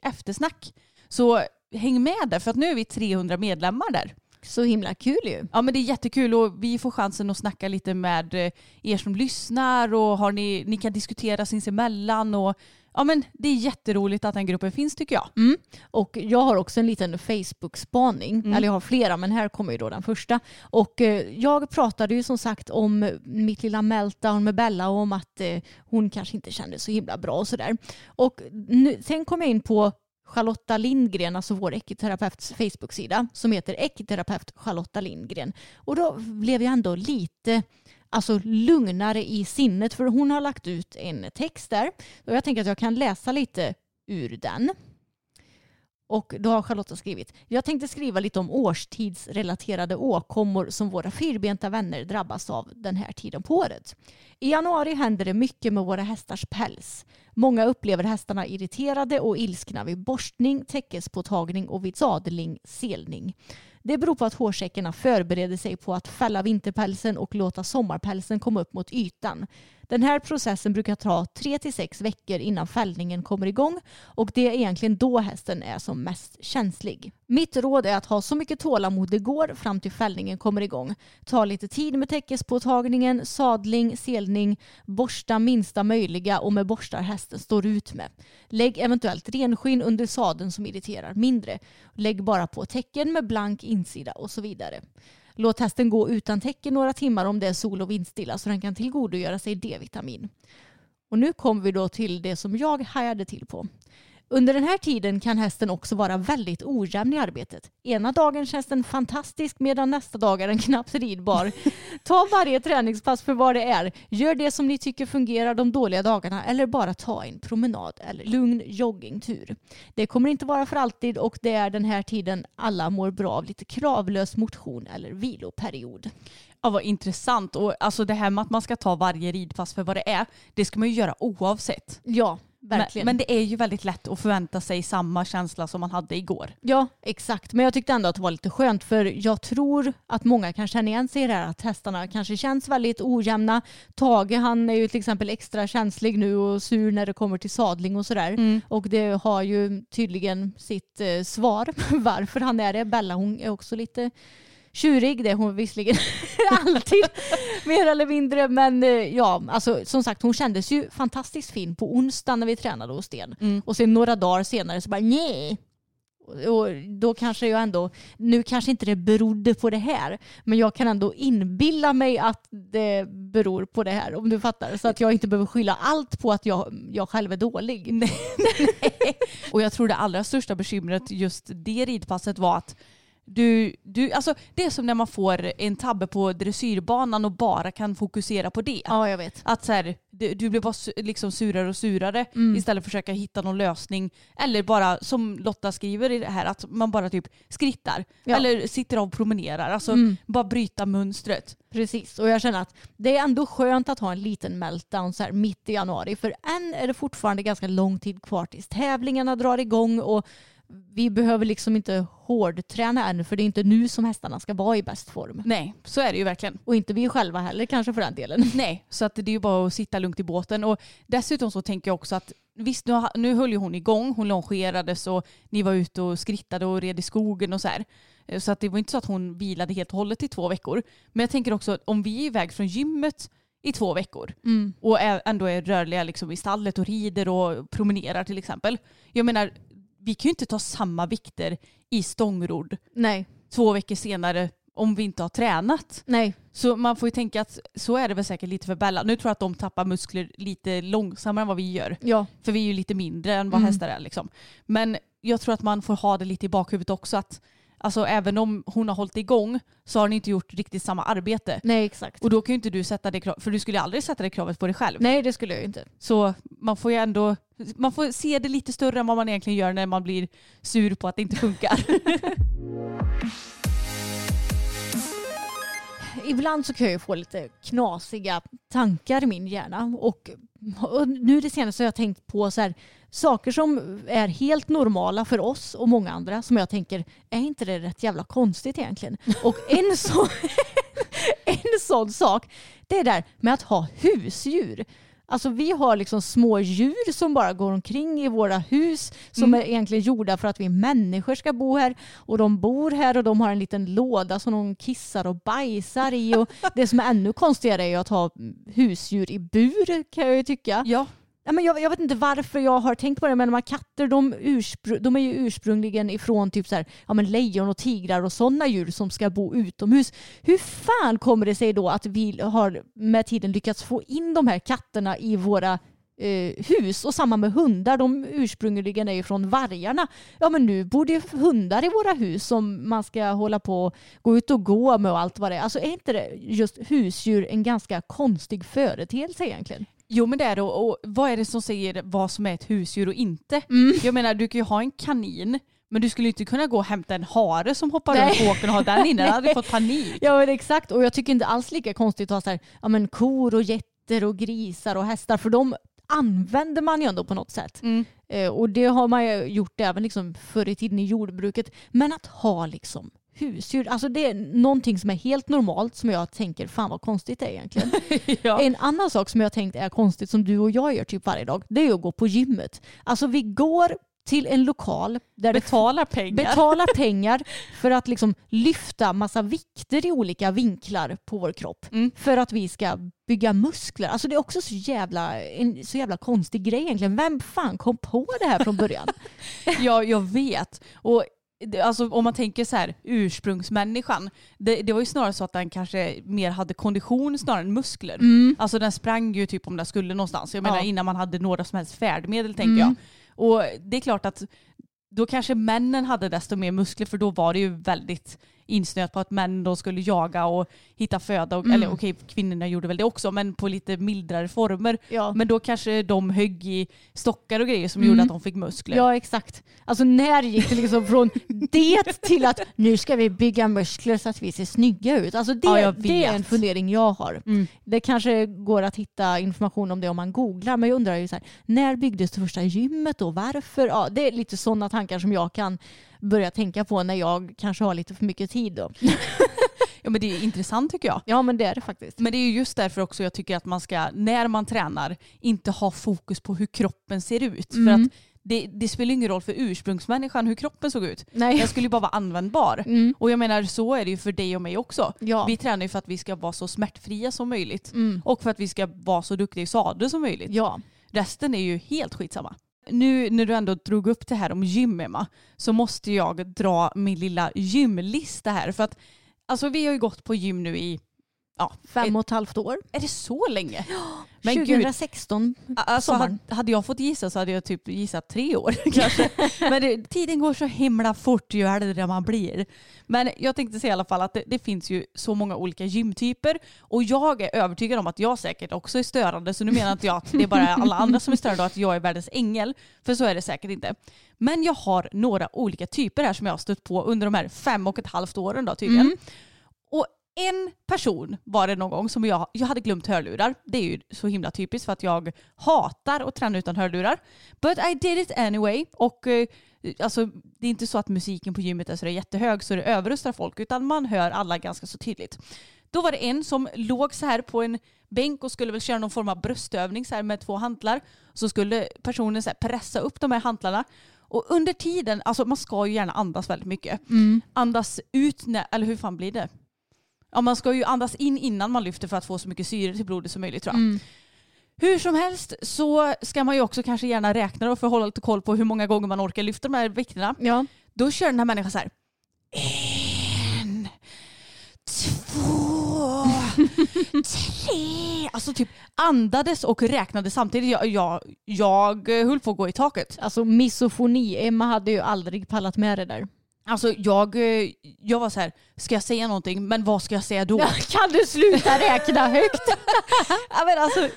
S4: eftersnack. Så häng med där för att nu är vi 300 medlemmar där.
S3: Så himla kul ju.
S4: Ja men det är jättekul och vi får chansen att snacka lite med eh, er som lyssnar och har ni, ni kan diskutera sinsemellan och ja men det är jätteroligt att den gruppen finns tycker jag.
S3: Mm. Och jag har också en liten Facebook-spaning,
S4: Mm.
S3: eller jag har flera men här kommer ju då den första. Och eh, jag pratade ju som sagt om mitt lilla meltdown med Bella och om att eh, hon kanske inte kände så himla bra och sådär. Och nu, sen kom jag in på Charlotta Lindgren, alltså vår ekoterapeuts Facebook-sida som heter ekoterapeut Charlotta Lindgren. Och då blev jag ändå lite alltså, lugnare i sinnet för hon har lagt ut en text där och jag tänker att jag kan läsa lite ur den. Och då har Charlotta skrivit, jag tänkte skriva lite om årstidsrelaterade åkommor som våra fyrbenta vänner drabbas av den här tiden på året. I januari händer det mycket med våra hästars päls. Många upplever hästarna irriterade och ilskna vid borstning, täckespåtagning och vid sadling, selning. Det beror på att hårsäckarna förbereder sig på att fälla vinterpälsen och låta sommarpälsen komma upp mot ytan. Den här processen brukar ta 3-6 veckor innan fällningen kommer igång och det är egentligen då hästen är som mest känslig. Mitt råd är att ha så mycket tålamod det går fram till fällningen kommer igång. Ta lite tid med täckespåtagningen, sadling, selning, borsta minsta möjliga och med borstar hästen står ut med. Lägg eventuellt renskinn under sadeln som irriterar mindre. Lägg bara på täcken med blank insida och så vidare. Låt hästen gå utan täcke några timmar om det är sol och vindstilla så den kan tillgodogöra sig D-vitamin. Och nu kommer vi då till det som jag hajade till på. Under den här tiden kan hästen också vara väldigt ojämn i arbetet. Ena dagen känns den fantastisk medan nästa dag är den knappt ridbar. Ta varje träningspass för vad det är. Gör det som ni tycker fungerar de dåliga dagarna eller bara ta en promenad eller lugn joggingtur. Det kommer inte vara för alltid och det är den här tiden alla mår bra av lite kravlös motion eller viloperiod.
S4: Ja vad intressant och alltså det här med att man ska ta varje ridpass för vad det är det ska man ju göra oavsett.
S3: Ja, verkligen.
S4: men det är ju väldigt lätt att förvänta sig samma känsla som man hade igår.
S3: Ja, exakt. Men jag tyckte ändå att det var lite skönt för jag tror att många kan känna igen sig i det här att hästarna kanske känns väldigt ojämna. Tage han är ju till exempel extra känslig nu och sur när det kommer till sadling och sådär. Och det har ju tydligen sitt eh, svar varför han är det. Bella hon är också lite tjurig, det är hon visserligen alltid mer eller mindre. Men eh, ja, alltså som sagt hon kändes ju fantastiskt fin på onsdag när vi tränade hos Sten. Och sen några dagar senare så bara nej. Och då kanske jag ändå, nu kanske inte det berodde på det här, men jag kan ändå inbilla mig att det beror på det här om du fattar. Så att jag inte behöver skylla allt på att jag, jag själv är dålig.
S4: Och jag tror det allra största bekymret just det ridpasset var att du, du, alltså det är som när man får en tabbe på dressyrbanan och bara kan fokusera på det.
S3: Ja, jag vet.
S4: Att så här, du, du blir bara liksom surare och surare
S3: Mm.
S4: istället för att försöka hitta någon lösning. Eller bara som Lotta skriver i det här att man bara typ skrittar.
S3: Ja.
S4: Eller sitter och promenerar. Alltså
S3: Mm.
S4: bara bryta mönstret.
S3: Precis, och jag känner att det är ändå skönt att ha en liten meltdown så här mitt i januari. För än är det fortfarande ganska lång tid kvar tills tävlingarna drar igång och vi behöver liksom inte hårdträna än för det är inte nu som hästarna ska vara i bäst form.
S4: Nej, så är det ju verkligen.
S3: Och inte vi själva heller kanske för den delen.
S4: Nej, så att det är ju bara att sitta lugnt i båten. Och dessutom så tänker jag också att visst, nu, nu höll ju hon igång, hon longerades och ni var ute och skrittade och red i skogen och så här. Eh, Så att det var inte så att hon vilade helt och hållet i två veckor. Men jag tänker också att om vi är iväg från gymmet i två veckor
S3: Mm.
S4: och ändå är rörliga liksom i stallet och rider och promenerar till exempel. Jag menar, vi kan ju inte ta samma vikter i stångrodd
S3: Nej,
S4: två veckor senare om vi inte har tränat.
S3: nej,
S4: Så man får ju tänka att så är det väl säkert lite för Bella. Nu tror jag att de tappar muskler lite långsammare än vad vi gör.
S3: ja,
S4: För vi är ju lite mindre än vad
S3: Mm.
S4: hästar är. Liksom. Men jag tror att man får ha det lite i bakhuvudet också. att Alltså även om hon har hållit igång så har ni inte gjort riktigt samma arbete.
S3: nej exakt.
S4: Och då kan ju inte du sätta det kravet, för du skulle aldrig sätta det kravet på dig själv.
S3: Nej det skulle jag inte.
S4: Så man får ju ändå, man får se det lite större än vad man egentligen gör när man blir sur på att det inte funkar.
S3: Ibland så kan jag ju få lite knasiga tankar i min hjärna. Och, och nu det senaste har jag tänkt på så här, saker som är helt normala för oss och många andra som jag tänker, är inte det rätt jävla konstigt egentligen? Och en sån, en sån sak, det är där med att ha husdjur. Alltså vi har liksom små djur som bara går omkring i våra hus som är egentligen gjorda för att vi människor ska bo här. Och de bor här och de har en liten låda som de kissar och bajsar i. Och det som är ännu konstigare är ju att ha husdjur i bur kan jag ju tycka.
S4: Ja.
S3: Ja, men jag, jag vet inte varför jag har tänkt på det, men de här katter de, urspr- de är ju ursprungligen ifrån typ så här, ja, men lejon och tigrar och sådana djur som ska bo utomhus. Hur fan kommer det sig då att vi har med tiden lyckats få in de här katterna i våra eh, hus och samma med hundar. De ursprungligen är ju från vargarna. Ja men nu bor det hundar i våra hus som man ska hålla på och gå ut och gå med och allt vad det är. Alltså är inte det just husdjur en ganska konstig företeelse egentligen?
S4: Jo men det är det och, vad är det som säger vad som är ett husdjur och inte? Jag menar du kan ju ha en kanin men du skulle inte kunna gå och hämta en hare som hoppar
S3: Nej.
S4: runt på åkern och ha den inne. Jag hade fått panik.
S3: Ja men exakt och jag tycker inte alls lika konstigt att ha så här, ja, men kor och getter och grisar och hästar för de använder man ju ändå på något sätt.
S4: Mm.
S3: Eh, och det har man ju gjort även liksom förr i tiden i jordbruket. Men att ha liksom husdjur, alltså det är någonting som är helt normalt som jag tänker fan vad konstigt det är egentligen.
S4: Ja.
S3: En annan sak som jag tänkt är konstigt som du och jag gör typ varje dag det är att gå på gymmet. Alltså vi går till en lokal där det
S4: Betalar pengar.
S3: betalar pengar för att liksom lyfta massa vikter i olika vinklar på vår kropp.
S4: Mm.
S3: För att vi ska bygga muskler. Alltså det är också så jävla, en så jävla konstig grej egentligen. Vem fan kom på det här från början?
S4: Ja, jag vet. Och det- alltså, om man tänker så här, ursprungsmänniskan, det, det var ju snarare så att den kanske mer hade kondition snarare än muskler. Alltså den sprang ju typ om den skulle någonstans. Jag menar
S3: Mm. Ja.
S4: innan man hade några som helst färdmedel tänker
S3: Mm.
S4: jag. Och det är klart att då kanske männen hade desto mer muskler för då var det ju väldigt insnöat på att män då skulle jaga och hitta föda. Och,
S3: Mm.
S4: Eller okej, kvinnorna gjorde väl det också men på lite mildare former.
S3: Ja.
S4: Men då kanske de högg i stockar och grejer som
S3: Mm.
S4: gjorde att de fick muskler.
S3: Ja exakt. Alltså när gick det liksom från det till att nu ska vi bygga muskler så att vi ser snygga ut. Alltså det,
S4: Ja,
S3: det är en fundering jag har.
S4: Mm.
S3: Det kanske går att hitta information om det om man googlar men jag undrar ju så här, när byggdes det första gymmet och varför? Ja, det är lite sådana tankar som jag kan börja tänka på när jag kanske har lite för mycket tid. Då.
S4: Ja men det är intressant tycker jag.
S3: Ja men det är det faktiskt.
S4: Men det är ju just därför också jag tycker att man ska, när man tränar, inte ha fokus på hur kroppen ser ut. För
S3: Mm.
S4: att det, det spelar ingen roll för ursprungsmänniskan hur kroppen såg ut.
S3: Nej.
S4: Den skulle ju bara vara användbar.
S3: Mm.
S4: Och jag menar så är det ju för dig och mig också.
S3: Ja.
S4: Vi tränar ju för att vi ska vara så smärtfria som möjligt.
S3: Mm.
S4: Och för att vi ska vara så duktiga i sadel som möjligt.
S3: Ja.
S4: Resten är ju helt skitsamma. Nu när du ändå drog upp det här om gym Emma, så måste jag dra min lilla gymlista här. För att alltså, vi har ju gått på gym nu i, ja,
S3: Fem och ett halvt år.
S4: är det så länge? Men gud,
S3: 2016.
S4: alltså,
S3: sommaren.
S4: hade, jag fått gissa så hade jag typ gissat tre år kanske. Men det, tiden går så himla fort ju äldre man blir. Men jag tänkte säga i alla fall att det, det finns ju så många olika gymtyper och jag är övertygad om att jag säkert också är störande så nu menar inte jag att det är bara alla andra som är störande och att jag är världens ängel. För så är det säkert inte. Men jag har några olika typer här som jag har stött på under de här fem och ett halvt åren då tydligen. Och en person var det någon gång som jag, jag hade glömt hörlurar. Det är ju så himla typiskt för att jag hatar att träna utan hörlurar. But I did it anyway. Och eh, alltså, det är inte så att musiken på gymmet är så det är jättehög så det överröstar folk utan man hör alla ganska så tydligt. Då var det en som låg så här på en bänk och skulle väl köra någon form av bröstövning så här med två hantlar. Så skulle personen så pressa upp de här hantlarna. Och under tiden, alltså man ska ju gärna andas väldigt mycket. Andas ut, när, eller hur fan blir det? Ja, man ska ju andas in innan man lyfter för att få så mycket syre till blodet som möjligt tror jag.
S3: Mm.
S4: Hur som helst så ska man ju också kanske gärna räkna då för att hålla lite koll på hur många gånger man orkar lyfta de här vikterna.
S3: Ja.
S4: Då kör den här människan så här. En, två, tre. Alltså typ andades och räknade samtidigt. Jag, jag, jag höll på att gå i taket.
S3: Alltså misofoni. Emma hade ju aldrig pallat med det där.
S4: Alltså jag, eh, jag var så här, ska jag säga någonting? Men vad ska jag säga då?
S3: Kan du sluta räkna högt?
S4: Ja, men alltså,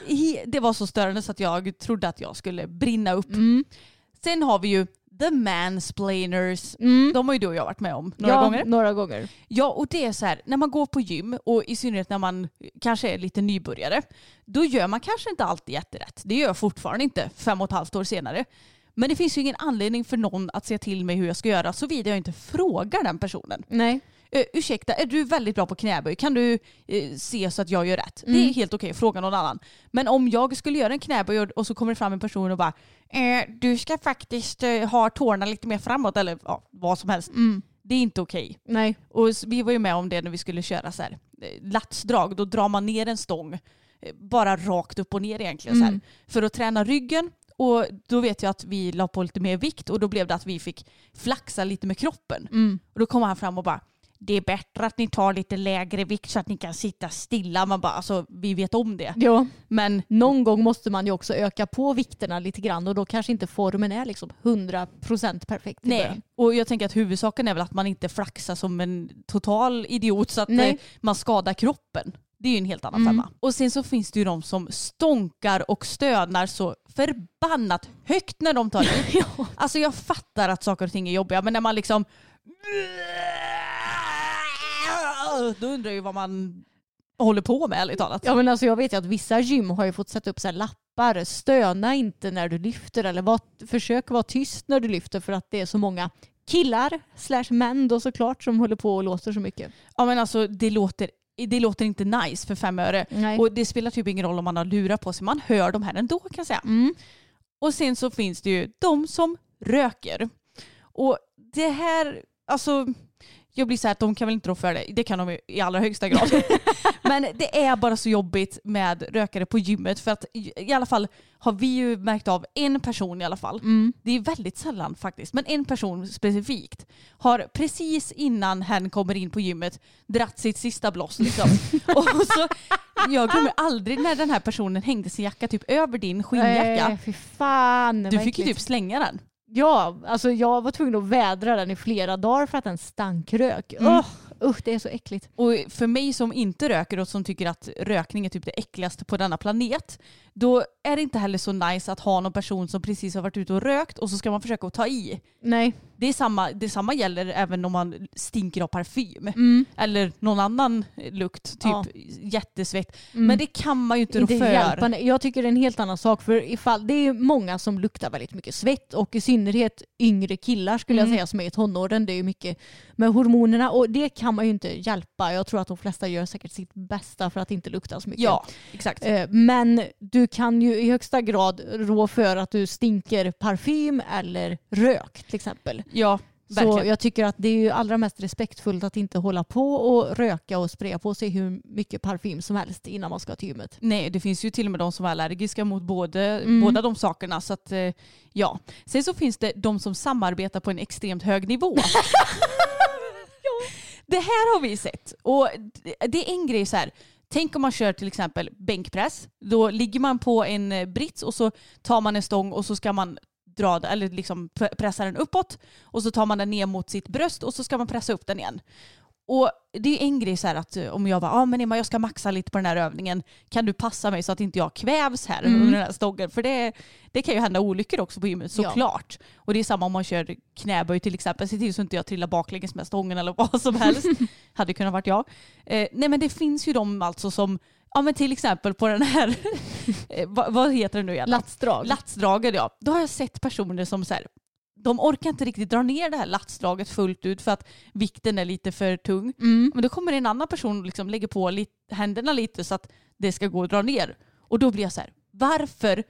S4: det var så störande så att jag trodde att jag skulle brinna upp.
S3: Mm.
S4: Sen har vi ju the mansplainers.
S3: Mm.
S4: De har ju du och jag varit med om några
S3: ja,
S4: gånger.
S3: Några gånger.
S4: Ja, och det är så här, när man går på gym och i synnerhet när man kanske är lite nybörjare, då gör man kanske inte alltid jätterätt. Det gör jag fortfarande inte fem och ett halvt år senare. Men det finns ju ingen anledning för någon att säga till mig hur jag ska göra såvida jag inte frågar den personen.
S3: Nej.
S4: Uh, ursäkta, är du väldigt bra på knäböj? Kan du uh, se så att jag gör rätt? Det är
S3: Mm.
S4: helt okej, fråga någon annan. Men om jag skulle göra en knäböj och, och så kommer det fram en person och bara eh, du ska faktiskt eh, ha tårna lite mer framåt eller ja, vad som helst.
S3: Mm.
S4: Det är inte okej.
S3: Nej.
S4: Och vi var ju med om det när vi skulle köra så här, eh, latsdrag. Då drar man ner en stång eh, bara rakt upp och ner egentligen så här,
S3: Mm.
S4: för att träna ryggen. Och då vet jag att vi la på lite mer vikt och då blev det att vi fick flaxa lite med kroppen.
S3: Mm.
S4: Och då kom han fram och bara det är bättre att ni tar lite lägre vikt så att ni kan sitta stilla. Man bara, alltså vi vet om det.
S3: Ja.
S4: Men
S3: Någon gång måste man ju också öka på vikterna lite grann och då kanske inte formen är liksom 100% perfekt.
S4: nej.
S3: början.
S4: Och jag tänker att huvudsaken är väl att man inte flaxar som en total idiot så att
S3: Nej.
S4: eh, man skadar kroppen. Det är ju en helt annan
S3: Mm.
S4: femma. Och sen så finns det ju de som stånkar och stönar så förbannat högt när de tar i. Alltså jag fattar att saker och ting är jobbiga men när man liksom då undrar jag ju vad man håller på med ärligt talat.
S3: Ja men alltså jag vet ju att vissa gym har ju fått sätta upp så här lappar. Stöna inte när du lyfter eller var, försök vara tyst när du lyfter för att det är så många killar slash män då såklart som håller på och låter så mycket.
S4: Ja men alltså det låter, det låter inte nice för fem öre.
S3: Nej.
S4: Och det spelar typ ingen roll om man har lurar på sig. Man hör de här ändå kan jag säga.
S3: Mm.
S4: Och sen så finns det ju de som röker. Och det här, alltså jag blir så här att de kan väl inte rå för det. Det kan de i allra högsta grad. Men det är bara så jobbigt med rökare på gymmet för att i alla fall har vi ju märkt av en person i alla fall.
S3: Mm.
S4: Det är väldigt sällan faktiskt, men en person specifikt har precis innan hen kommer in på gymmet dratt sitt sista bloss. Liksom. och så, jag glömmer aldrig när den här personen hängde sin jacka typ över din skinnjacka.
S3: Nej, fy fan.
S4: Du fick ju typ slänga den.
S3: Ja, alltså jag var tvungen att vädra den i flera dagar för att den stank rök.
S4: Mm.
S3: Åh, usch, det är så äckligt.
S4: Och för mig som inte röker och som tycker att rökning är typ det äckligaste på denna planet, då är det inte heller så nice att ha någon person som precis har varit ute och rökt och så ska man försöka att ta i.
S3: Nej.
S4: Det, är samma, det samma gäller även om man stinker av parfym.
S3: Mm.
S4: Eller någon annan lukt, typ
S3: Ja.
S4: jättesvett.
S3: Mm.
S4: Men det kan man ju inte rå för.
S3: hjälpande. Jag tycker det är en helt annan sak. För ifall, det är många som luktar väldigt mycket svett och i synnerhet yngre killar skulle
S4: Mm.
S3: jag säga som är i tonåren. Det är ju mycket med hormonerna och det kan man ju inte hjälpa. Jag tror att de flesta gör säkert sitt bästa för att inte lukta så mycket.
S4: Ja, exakt.
S3: Eh, Men du kan ju i högsta grad rå för att du stinker parfym eller rök till exempel.
S4: Ja,
S3: Så
S4: verkligen.
S3: jag tycker att det är ju allra mest respektfullt att inte hålla på och röka och spraya på sig hur mycket parfym som helst innan man ska till gymmet.
S4: Nej, det finns ju till och med de som är allergiska mot både,
S3: Mm.
S4: båda de sakerna. Så att, eh, ja. Sen så finns det de som samarbetar på en extremt hög nivå. Det här har vi sett. Och det- är en grej så här. Tänk om man kör till exempel bänkpress. Då ligger man på en eh, brits och så tar man en stång och så ska man dra eller liksom pressa den uppåt och så tar man den ner mot sitt bröst och så ska man pressa upp den igen. Och det är en grej så här att eh, om jag bara, ah, men Emma jag ska maxa lite på den här övningen, kan du passa mig så att inte jag kvävs här
S3: Mm.
S4: under den här stången? För det, det kan ju hända olyckor också på gymmet
S3: Ja.
S4: såklart. Och det är samma om man kör knäböj till exempel, se till så inte jag trillar baklänges med stången eller vad som helst. Hade kunnat varit jag. Eh, nej men det finns ju de alltså som, ja men till exempel på den här, eh, vad, vad heter det nu igen?
S3: Latsdrag.
S4: Latsdraget ja. Då har jag sett personer som så här, de orkar inte riktigt dra ner det här latsdraget fullt ut för att vikten är lite för tung.
S3: Mm.
S4: Men då kommer en annan person och liksom lägger på lite, händerna lite så att det ska gå att dra ner. Och då blir jag så här, varför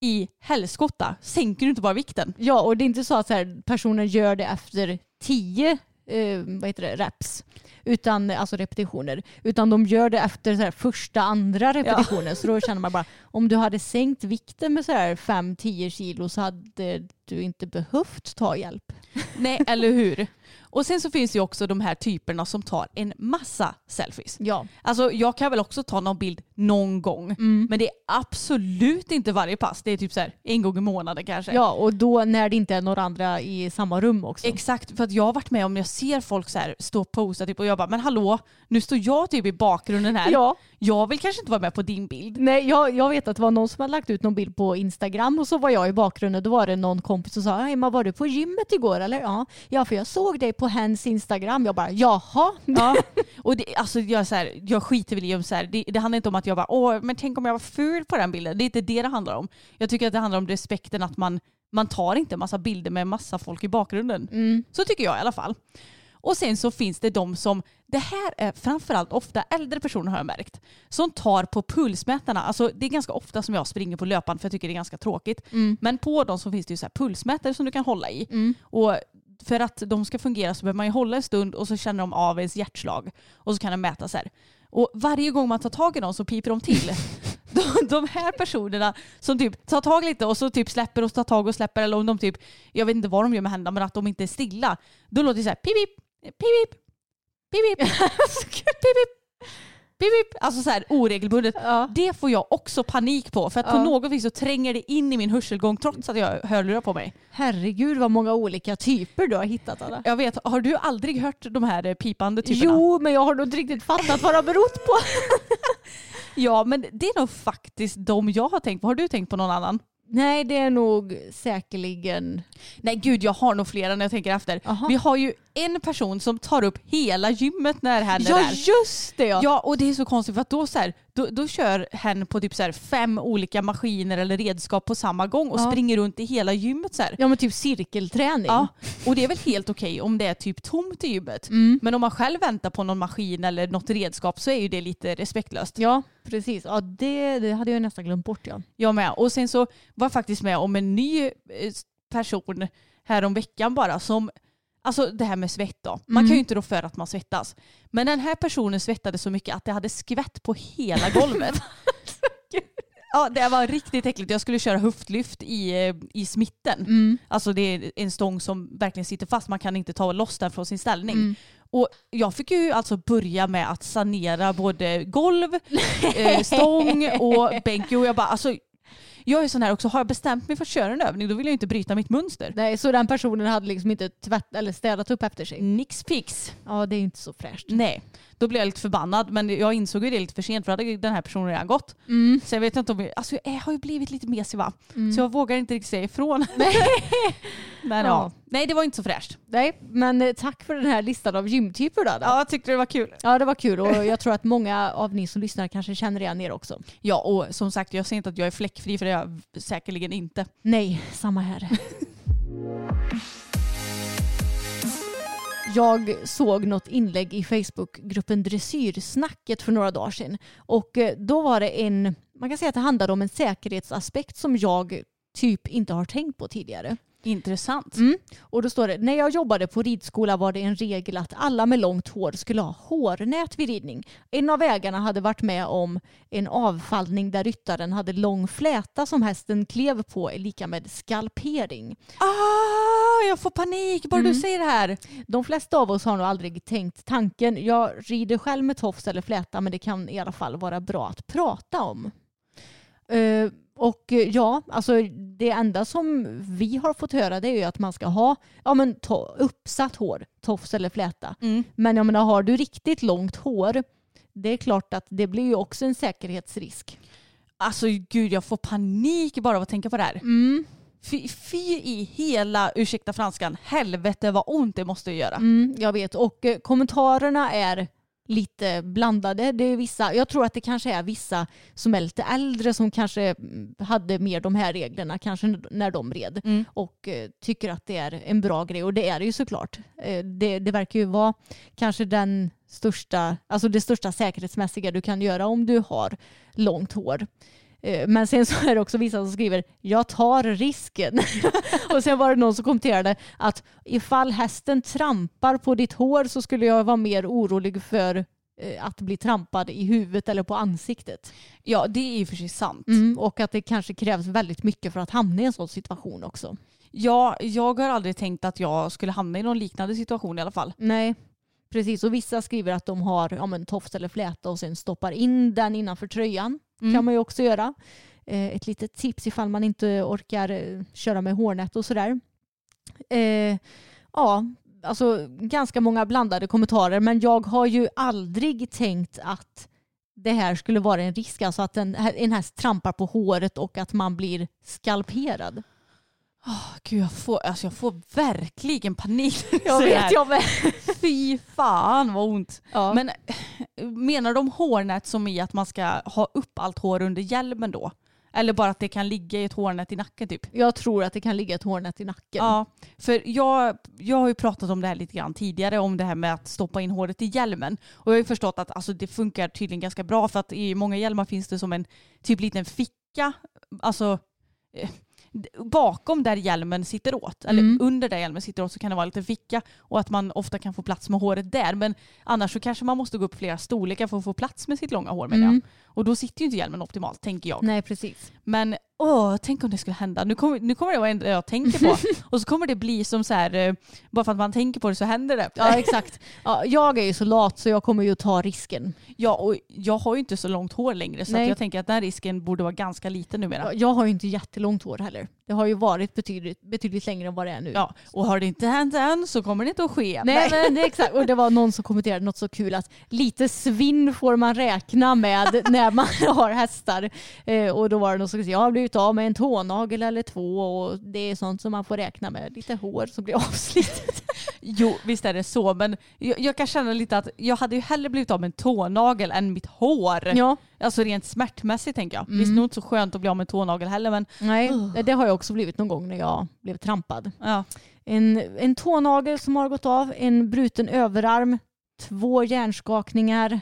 S4: i helskotta sänker du inte bara vikten?
S3: Ja, och det är inte så att så här, personen gör det efter tio eh, vad heter det, reps. Utan, alltså repetitioner. Utan de gör det efter så här, första, andra repetitionen. Så då känner man bara, om du hade sänkt vikten med så här 5-10 kilo så hade du inte behövt ta hjälp.
S4: Nej, eller hur? Och sen så finns det ju också de här typerna som tar en massa selfies.
S3: Ja.
S4: Alltså jag kan väl också ta någon bild någon gång. Men det är absolut inte varje pass. Det är typ så här en gång i månaden kanske.
S3: ja, och då när det inte är några andra i samma rum också.
S4: Exakt, för att jag har varit med om jag ser folk så här stå och posa typ, och jag bara men hallå, nu står jag typ i bakgrunden här.
S3: Ja,
S4: Jag vill kanske inte vara med på din bild.
S3: nej, jag, jag vet att det var någon som hade lagt ut någon bild på Instagram och så var jag i bakgrunden. Då var det någon kompis och sa Emma var du på gymmet igår eller? Ja, ja för jag såg dig på hens Instagram. Jag bara jaha.
S4: Ja. Och det, alltså jag, så här, jag skiter väl i om så här, det, det handlar inte om att jag bara åh men tänk om jag var ful på den bilden. Det är inte det det handlar om. Jag tycker att det handlar om respekten att man, man tar inte massa bilder med massa folk i bakgrunden.
S3: Mm.
S4: Så tycker jag i alla fall. Och sen så finns det de som, det här är framförallt ofta äldre personer har jag märkt, som tar på pulsmätarna. Alltså det är ganska ofta som jag springer på löpan för jag tycker det är ganska tråkigt. Men på dem så finns det ju så här pulsmätare som du kan hålla i. Och för att de ska fungera så behöver man ju hålla en stund och så känner de av ens hjärtslag. Och så kan den mäta så här. Och varje gång man tar tag i dem så piper de till. De, de här personerna som typ tar tag lite och så typ släpper och tar tag och släpper eller om de typ, jag vet inte vad de gör med händerna men att de inte är stilla. Då låter det så här pip pip, pip pip, pip pip, pip pip, pip pip. Alltså så här oregelbundet.
S3: Ja.
S4: Det får jag också panik på för att på
S3: Ja.
S4: något vis så tränger det in i min hörselgång trots att jag har hörlurar på mig.
S3: Herregud vad många olika typer du har hittat alla.
S4: Jag vet, har du aldrig hört de här eh, pipande typerna?
S3: Jo, men jag har nog inte riktigt fattat vad det har berott på.
S4: Ja men det är nog faktiskt de jag har tänkt på. Har du tänkt på någon annan?
S3: Nej, det är nog säkerligen...
S4: Nej gud jag har nog flera när jag tänker efter.
S3: Aha.
S4: Vi har ju en person som tar upp hela gymmet när hen är
S3: Ja,
S4: där.
S3: just det ja.
S4: Ja och det är så konstigt för att då, så här, då, då kör hen på typ så här fem olika maskiner eller redskap på samma gång och
S3: Ja.
S4: springer runt i hela gymmet så här.
S3: Ja, men typ cirkelträning.
S4: Ja, och det är väl helt okej om det är typ tomt i gymmet.
S3: Mm.
S4: Men om man själv väntar på någon maskin eller något redskap så är ju det lite respektlöst.
S3: Ja, precis. Ja, det, det hade jag nästan glömt bort. Ja.
S4: Jag med. Och sen så var jag faktiskt med om en ny eh, person här om veckan bara som Alltså det här med svett då. Man
S3: Mm.
S4: kan ju inte rå för att man svettas. Men den här personen svettade så mycket att det hade skvätt på hela golvet. ja, det var riktigt äckligt. Jag skulle köra höftlyft i, eh, i smitten.
S3: Mm.
S4: Alltså det är en stång som verkligen sitter fast. Man kan inte ta loss den från sin ställning.
S3: Mm.
S4: Och jag fick ju alltså börja med att sanera både golv, eh, stång och bänk. Och jag bara, alltså, jag är sån här också, har jag bestämt mig för att köra en övning då vill jag inte bryta mitt mönster.
S3: Nej, så den personen hade liksom inte tvätt eller städat upp efter sig?
S4: Nix fix.
S3: Ja, det är inte så fräscht.
S4: Nej, då blev jag lite förbannad men jag insåg ju det lite för sent för då hade den här personen redan gått.
S3: Mm.
S4: Så jag vet inte om jag, alltså jag har ju blivit lite mesig va?
S3: Mm.
S4: Så jag vågar inte riktigt säga ifrån. men ja.
S3: Ja.
S4: nej det var inte så fräscht.
S3: Nej, men eh, tack för den här listan av gymtyper då. då.
S4: Ja, jag tyckte det var kul.
S3: Ja, det var kul och jag tror att många av ni som lyssnar kanske känner igen er också.
S4: Ja och som sagt jag säger inte att jag är fläckfri för det är jag säkerligen inte.
S3: Nej, samma här. Jag såg något inlägg i Facebookgruppen Dressyrsnacket för några dagar sedan. Och eh, då var det en, man kan säga att det handlade om en säkerhetsaspekt som jag typ inte har tänkt på tidigare.
S4: Intressant.
S3: Mm. Och då står det, när jag jobbade på ridskola var det en regel att alla med långt hår skulle ha hårnät vid ridning. En av ägarna hade varit med om en avfallning där ryttaren hade lång fläta som hästen klev på är lika med skalpering.
S4: Ah, jag får panik bara
S3: Mm.
S4: du säger det här.
S3: De flesta av oss har nog aldrig tänkt tanken. Jag rider själv med tofs eller fläta men det kan i alla fall vara bra att prata om. Eh, och eh, ja, alltså det enda som vi har fått höra det är ju att man ska ha ja, men to- uppsatt hår, tofs eller fläta.
S4: Mm.
S3: Men jag menar, har du riktigt långt hår, det är klart att det blir ju också en säkerhetsrisk.
S4: Alltså gud jag får panik bara av att tänka på det här.
S3: Mm.
S4: Fy, fy i hela, ursäkta franskan, helvete vad ont det måste göra.
S3: Mm, jag vet. Och eh, kommentarerna är lite blandade. Det är vissa, jag tror att det kanske är vissa som är lite äldre som kanske mm, hade mer de här reglerna kanske när de red
S4: Mm.
S3: och eh, tycker att det är en bra grej och det är det ju såklart. Eh, det, det verkar ju vara kanske den största, alltså det största säkerhetsmässiga du kan göra om du har långt hår. Eh, Men sen så är det också vissa som skriver jag tar risken. och sen var det någon som kommenterade att ifall hästen trampar på ditt hår så skulle jag vara mer orolig för eh, att bli trampad i huvudet eller på ansiktet.
S4: Ja det är ju för sig sant.
S3: Mm, och att det kanske krävs väldigt mycket för att hamna i en sån situation också.
S4: Ja, jag har aldrig tänkt att jag skulle hamna i någon liknande situation i alla fall.
S3: Nej, precis. Och vissa skriver att de har ja, men, tofs eller fläta och sen stoppar in den innanför tröjan.
S4: Mm.
S3: kan man ju också göra. Eh, ett litet tips ifall man inte orkar eh, köra med hårnät och sådär. Eh, ja, alltså ganska många blandade kommentarer men jag har ju aldrig tänkt att det här skulle vara en risk, alltså att en, en häst trampar på håret och att man blir skalperad.
S4: Oh, Gud, jag får, alltså jag får verkligen panik.
S3: Jag vet jag med.
S4: Fy fan vad ont.
S3: Ja.
S4: Men menar de hårnät som i att man ska ha upp allt hår under hjälmen då? Eller bara att det kan ligga i ett hårnät i nacken typ?
S3: Jag tror att det kan ligga ett hårnät i nacken.
S4: Ja, för jag, jag har ju pratat om det här lite grann tidigare, om det här med att stoppa in håret i hjälmen. Och jag har ju förstått att alltså, det funkar tydligen ganska bra för att i många hjälmar finns det som en typ liten ficka, alltså eh, bakom där hjälmen sitter åt, eller
S3: Mm.
S4: under där hjälmen sitter åt så kan det vara en liten ficka och att man ofta kan få plats med håret där. Men annars så kanske man måste gå upp flera storlekar för att få plats med sitt långa hår menar
S3: Mm.
S4: jag. Och då sitter ju inte hjälmen optimalt tänker jag.
S3: Nej precis.
S4: Men åh, tänk om det skulle hända. Nu kommer, nu kommer det vara det jag tänker på. och så kommer det bli som så här, eh, bara för att man tänker på det så händer det.
S3: Ja exakt. Ja, jag är ju så lat så jag kommer ju ta risken.
S4: Ja, och jag har ju inte så långt hår längre så
S3: Nej.
S4: jag tänker att den här risken borde vara ganska liten numera.
S3: Ja, Jag har ju inte jättelångt hår heller. Det har ju varit betydligt, betydligt längre än vad det är nu.
S4: Ja, och har det inte hänt än så kommer det inte att ske.
S3: Nej, men det är exakt. Och det var någon som kommenterade något så kul att lite svinn får man räkna med när man har hästar. Eh, och då var det någon som sa jag har blivit av med en tånagel eller två och det är sånt som man får räkna med. Lite hår som blir avslitet.
S4: Jo, visst är det så, men jag, jag kan känna lite att jag hade ju hellre blivit av med en tånagel än mitt hår.
S3: Ja,
S4: Alltså rent smärtmässigt tänker jag.
S3: Mm.
S4: Visst, nog inte så skönt att bli av med en tånagel heller, men
S3: nej, det har jag också blivit någon gång när jag blev trampad.
S4: ja.
S3: En, en tånagel som har gått av, en bruten överarm, två hjärnskakningar.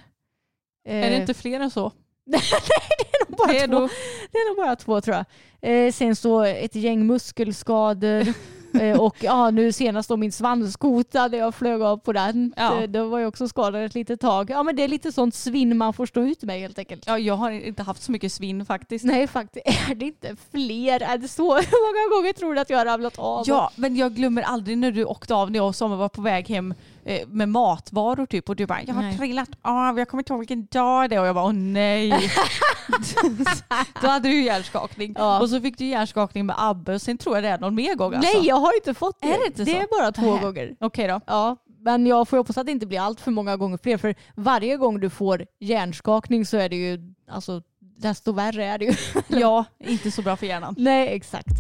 S4: Är det
S3: Eh,
S4: inte fler än så?
S3: bara
S4: det är
S3: två.
S4: då,
S3: Det är nog bara två tror jag. Eh, sen så ett gäng muskelskador. eh, och ja, nu senast då min svanskota där jag flög av på den.
S4: Ja.
S3: Det, det var ju också skadad ett litet tag. Ja men det är lite sånt svinn man får stå ut med helt enkelt.
S4: ja, jag har inte haft så mycket svinn faktiskt.
S3: Nej faktiskt, är det inte fler? Är det så Hur många gånger tror du att jag har ramlat av?
S4: Ja, men jag glömmer aldrig när du åkte av när jag och Samuel var på väg hem eh, med matvaror typ och du bara jag har
S3: Nej.
S4: trillat av, jag kommer inte ihåg vilken dag det är och jag bara åh nej. Då hade du hjärnskakning
S3: Ja.
S4: och så fick du hjärnskakning med Abbe och sen tror jag det är någon mer gång alltså.
S3: Nej jag har inte fått det.
S4: Är det inte
S3: det
S4: så?
S3: är bara två
S4: Nähä.
S3: gånger.
S4: Okej då.
S3: Ja, men jag får hoppas att det inte blir allt för många gånger fler. För varje gång du får hjärnskakning så är det ju, alltså desto värre är det ju.
S4: Ja, inte så bra för hjärnan.
S3: Nej exakt.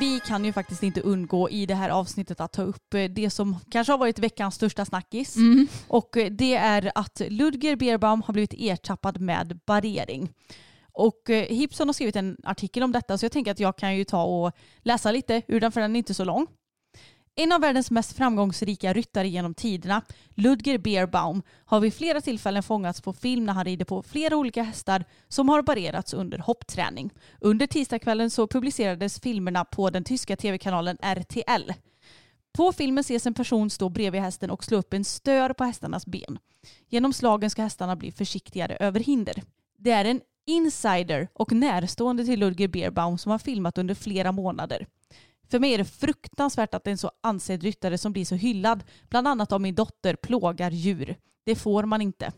S4: Vi kan ju faktiskt inte undgå i det här avsnittet att ta upp eh, det som kanske har varit veckans största snackis.
S3: Mm.
S4: Och eh, det är att Ludger Beerbaum har blivit ertappad med barrering. Och eh, Hipson har skrivit en artikel om detta så jag tänker att jag kan ju ta och läsa lite ur den för den är inte så lång. En av världens mest framgångsrika ryttare genom tiderna, Ludger Beerbaum, har vid flera tillfällen fångats på film när han rider på flera olika hästar som har barerats under hoppträning. Under tisdagskvällen så publicerades filmerna på den tyska tv-kanalen RTL. På filmen ses en person stå bredvid hästen och slå upp en stör på hästarnas ben. Genom slagen ska hästarna bli försiktigare över hinder. Det är en insider och närstående till Ludger Beerbaum som har filmat under flera månader. För mig är det fruktansvärt att en så ansedd ryttare som blir så hyllad, bland annat av min dotter, plågar djur. Det får man inte.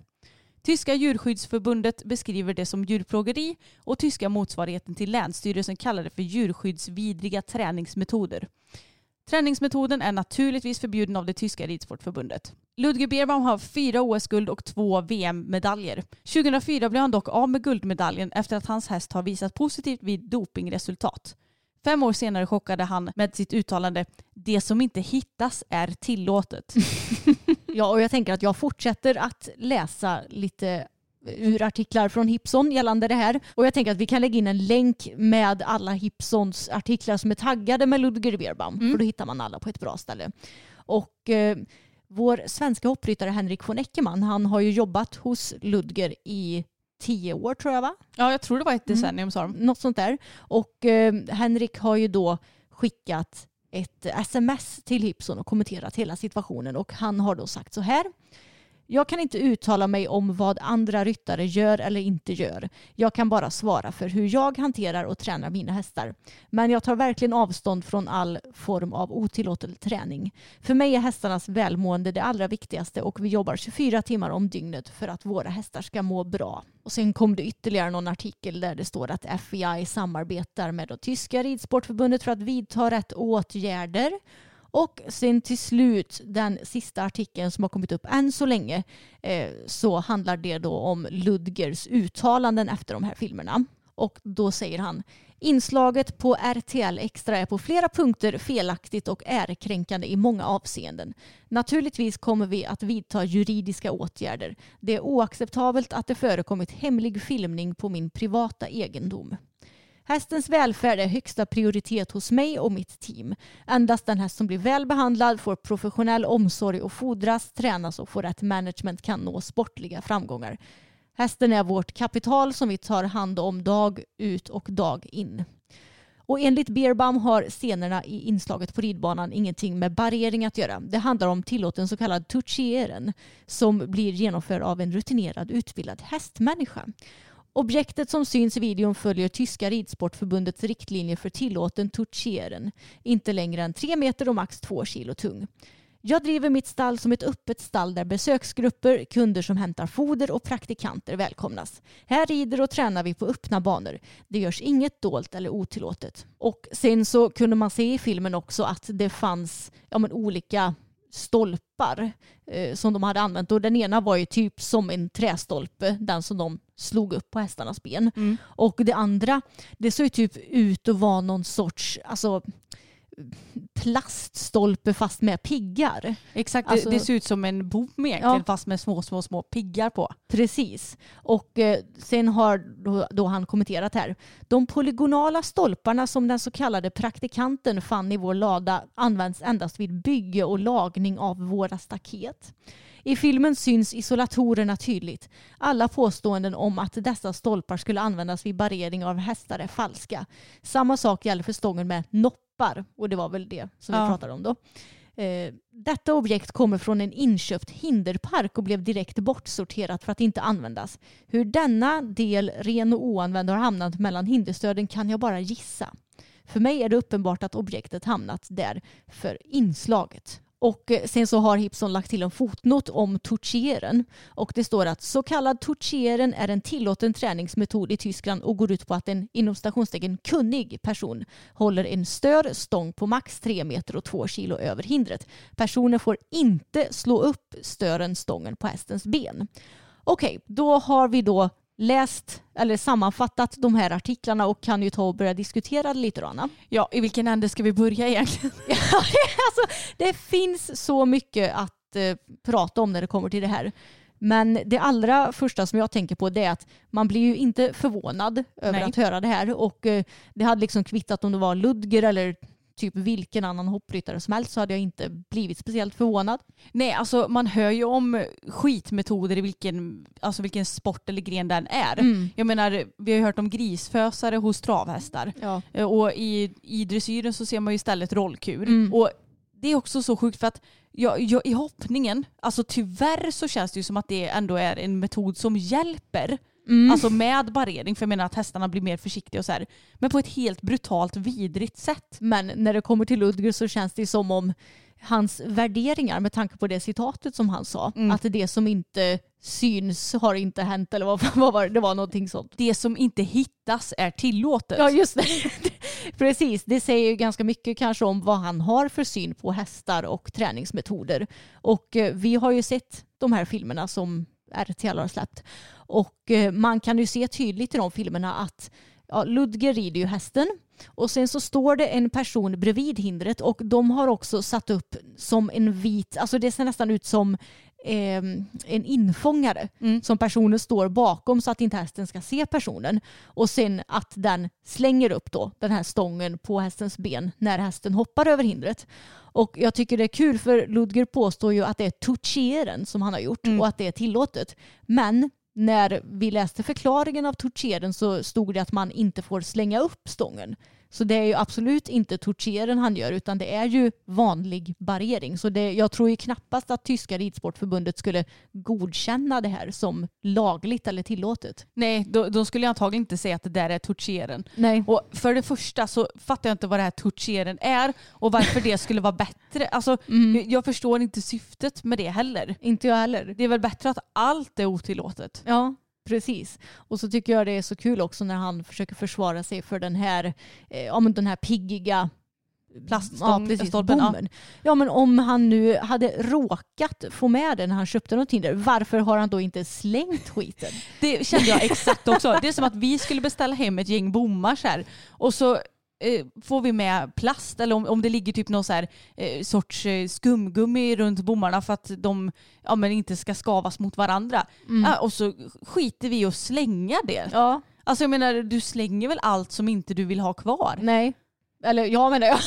S4: Tyska djurskyddsförbundet beskriver det som djurplågeri och tyska motsvarigheten till Länsstyrelsen kallar det för djurskyddsvidriga träningsmetoder. Träningsmetoden är naturligtvis förbjuden av det tyska ridsportförbundet. Ludger Beerbaum har fyra OS-guld och två VM-medaljer. 2004 blev han dock av med guldmedaljen efter att hans häst har visat positivt vid dopingresultat. Fem år senare chockade han med sitt uttalande “Det som inte hittas är tillåtet”.
S3: Ja, och jag tänker att jag fortsätter att läsa lite ur artiklar från Hipson gällande det här. Och jag tänker att vi kan lägga in en länk med alla Hipsons artiklar som är taggade med Ludger Beerbaum.
S4: Mm.
S3: För då hittar man alla på ett bra ställe. Och eh, vår svenska hoppryttare Henrik von Eckermann, han har ju jobbat hos Ludger i tio år tror jag va?
S4: Ja, jag tror det var ett
S3: Mm.
S4: decennium sa de.
S3: Något sånt där. Och eh, Henrik har ju då skickat ett sms till Hipson och kommenterat hela situationen och han har då sagt så här. Jag kan inte uttala mig om vad andra ryttare gör eller inte gör. Jag kan bara svara för hur jag hanterar och tränar mina hästar. Men jag tar verkligen avstånd från all form av otillåten träning. För mig är hästarnas välmående det allra viktigaste och vi jobbar 24 timmar om dygnet för att våra hästar ska må bra. Och sen kom det ytterligare någon artikel där det står att FEI samarbetar med det tyska ridsportförbundet för att vidta rätt åtgärder. Och sen till slut, den sista artikeln som har kommit upp än så länge, eh, så handlar det då om Ludgers uttalanden efter de här filmerna. Och då säger han Inslaget på RTL Extra är på flera punkter felaktigt och ärekränkande i många avseenden. Naturligtvis kommer vi att vidta juridiska åtgärder. Det är oacceptabelt att det förekommit hemlig filmning på min privata egendom. Hästens välfärd är högsta prioritet hos mig och mitt team. Endast den häst som blir väl behandlad får professionell omsorg och fodras, tränas och får rätt management kan nå sportliga framgångar. Hästen är vårt kapital som vi tar hand om dag ut och dag in. Och enligt Beerbaum har scenerna i inslaget på ridbanan ingenting med barrering att göra. Det handlar om tillåten så kallad touchieren som blir genomförd av en rutinerad utbildad hästmänniska. Objektet som syns i videon följer tyska ridsportförbundets riktlinjer för tillåten touchieren. Inte längre än 3 meter och max 2 kilo tung. Jag driver mitt stall som ett öppet stall där besöksgrupper, kunder som hämtar foder och praktikanter välkomnas. Här rider och tränar vi på öppna banor. Det görs inget dolt eller otillåtet. Och sen så kunde man se i filmen också att det fanns ja, men olika stolpar eh, som de hade använt. Och den ena var ju typ som en trästolpe, den som de slog upp på hästarnas ben.
S4: Mm.
S3: Och det andra, det såg ju typ ut att vara någon sorts, alltså plaststolpe fast med piggar.
S4: Exakt,
S3: Alltså-
S4: det, ser ut som en bom egentligen
S3: Ja.
S4: fast med små, små, små piggar på.
S3: Precis. Och eh, sen har då, då han kommenterat här. De polygonala stolparna som den så kallade praktikanten fann i vår lada används endast vid bygge och lagning av våra staket. I filmen syns isolatorerna tydligt. Alla påståenden om att dessa stolpar skulle användas vid barrering av hästar är falska. Samma sak gäller för stången med noppar och det var väl det som vi
S4: Ja.
S3: pratade om då. Eh, detta objekt kommer från en inköpt hinderpark och blev direkt bortsorterat för att inte användas. Hur denna del, ren och oanvänd, har hamnat mellan hinderstöden kan jag bara gissa. För mig är det uppenbart att objektet hamnat där för inslaget. Och eh, sen så har Hipson lagt till en fotnot om tortieren. Och det står att så kallad tortieren är en tillåten träningsmetod i Tyskland och går ut på att en inom stationstecken kunnig person håller en stör stång på max 3 meter och 2 kilo över hindret. Personen får inte slå upp stören stången på hästens ben. Okej, då har vi då läst eller sammanfattat de här artiklarna och kan ju ta och börja diskutera lite då Anna.
S4: Ja, i vilken ände ska vi börja egentligen?
S3: alltså, det finns så mycket att eh, prata om när det kommer till det här. Men det allra första som jag tänker på det är att man blir ju inte förvånad över
S4: Nej.
S3: att höra det här. Och eh, det hade liksom kvittat om det var Ludger eller typ vilken annan hoppryttare som helst så hade jag inte blivit speciellt förvånad.
S4: Nej, alltså man hör ju om skitmetoder i vilken, alltså vilken sport eller gren den är.
S3: Mm.
S4: Jag menar, vi har ju hört om grisfösare hos travhästar.
S3: Ja.
S4: Eh, Och i, i dressyren så ser man ju istället rollkur.
S3: Mm.
S4: Och det är också så sjukt för att jag, jag, i hoppningen, alltså tyvärr så känns det ju som att det ändå är en metod som hjälper.
S3: Mm.
S4: Alltså med barrering, för jag menar att hästarna blir mer försiktiga och så här. Men på ett helt brutalt vidrigt sätt.
S3: Men när det kommer till Ludger så känns det som om hans värderingar med tanke på det citatet som han sa.
S4: Mm.
S3: Att det som inte syns har inte hänt eller vad, vad var det? Det var någonting sånt.
S4: Det som inte hittas är tillåtet.
S3: Ja just det. Precis, det säger ju ganska mycket kanske om vad han har för syn på hästar och träningsmetoder. Och eh, vi har ju sett de här filmerna som RTL har släppt. Och eh, man kan ju se tydligt i de filmerna att ja, Ludger rider ju hästen och sen så står det en person bredvid hindret och de har också satt upp som en vit, alltså det ser nästan ut som eh, en infångare
S4: Mm.
S3: som personen står bakom så att inte hästen ska se personen. Och sen att den slänger upp då den här stången på hästens ben när hästen hoppar över hindret. Och jag tycker det är kul för Ludger påstår ju att det är touchieren som han har gjort
S4: Mm.
S3: och att det är tillåtet. Men när vi läste förklaringen av touchieren så stod det att man inte får slänga upp stången. Så det är ju absolut inte touchieren han gör utan det är ju vanlig barrering. Så det, jag tror ju knappast att tyska ridsportförbundet skulle godkänna det här som lagligt eller tillåtet.
S4: Nej, då, då skulle jag antagligen inte säga att det där är touchieren.
S3: Nej.
S4: Och för det första så fattar jag inte vad det här touchieren är och varför det skulle vara bättre. Alltså,
S3: Mm.
S4: jag, jag förstår inte syftet med det heller.
S3: Inte jag heller.
S4: Det är väl bättre att allt är otillåtet.
S3: Ja, precis. Och så tycker jag det är så kul också när han försöker försvara sig för den här, eh, ja, men den här piggiga
S4: Plaststång-
S3: ja,
S4: ja.
S3: Ja. men om han nu hade råkat få med den när han köpte någonting där, varför har han då inte slängt skiten?
S4: Det kände jag exakt också. Det är som att vi skulle beställa hem ett gäng bommar så här, och så får vi med plast eller om, om det ligger typ någon så här, eh, sorts eh, skumgummi runt bommarna för att de ja, men inte ska skavas mot varandra. Ja, och så skiter vi i att slänga det.
S3: Ja,
S4: Alltså jag menar du slänger väl allt som inte du vill ha kvar?
S3: nej. Eller ja menar jag.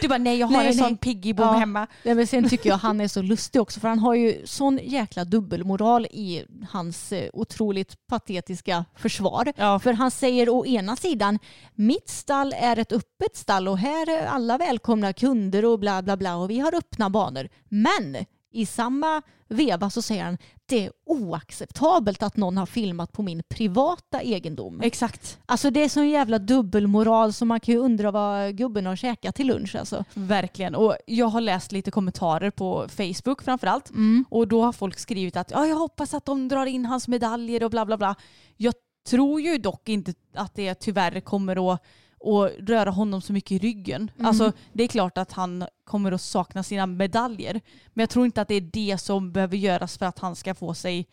S4: Du bara nej jag har
S3: Nej,
S4: en
S3: nej.
S4: sån piggybom
S3: Ja.
S4: hemma.
S3: Nej, men sen tycker jag han är så lustig också för han har ju sån jäkla dubbelmoral i hans eh, otroligt patetiska försvar.
S4: Ja.
S3: För han säger å ena sidan mitt stall är ett öppet stall och här är alla välkomna kunder och bla bla bla och vi har öppna banor. Men i samma veva så säger han det är oacceptabelt att någon har filmat på min privata egendom.
S4: Exakt.
S3: Alltså det är sån jävla dubbelmoral så man kan ju undra vad gubben har käkat till lunch alltså.
S4: Verkligen. Och jag har läst lite kommentarer på Facebook framförallt. Och då har folk skrivit att ja, jag hoppas att de drar in hans medaljer och bla bla bla. Jag tror ju dock inte att det tyvärr kommer att och röra honom så mycket i ryggen. Alltså, det är klart att han kommer att sakna sina medaljer. Men jag tror inte att det är det som behöver göras för att han ska få sig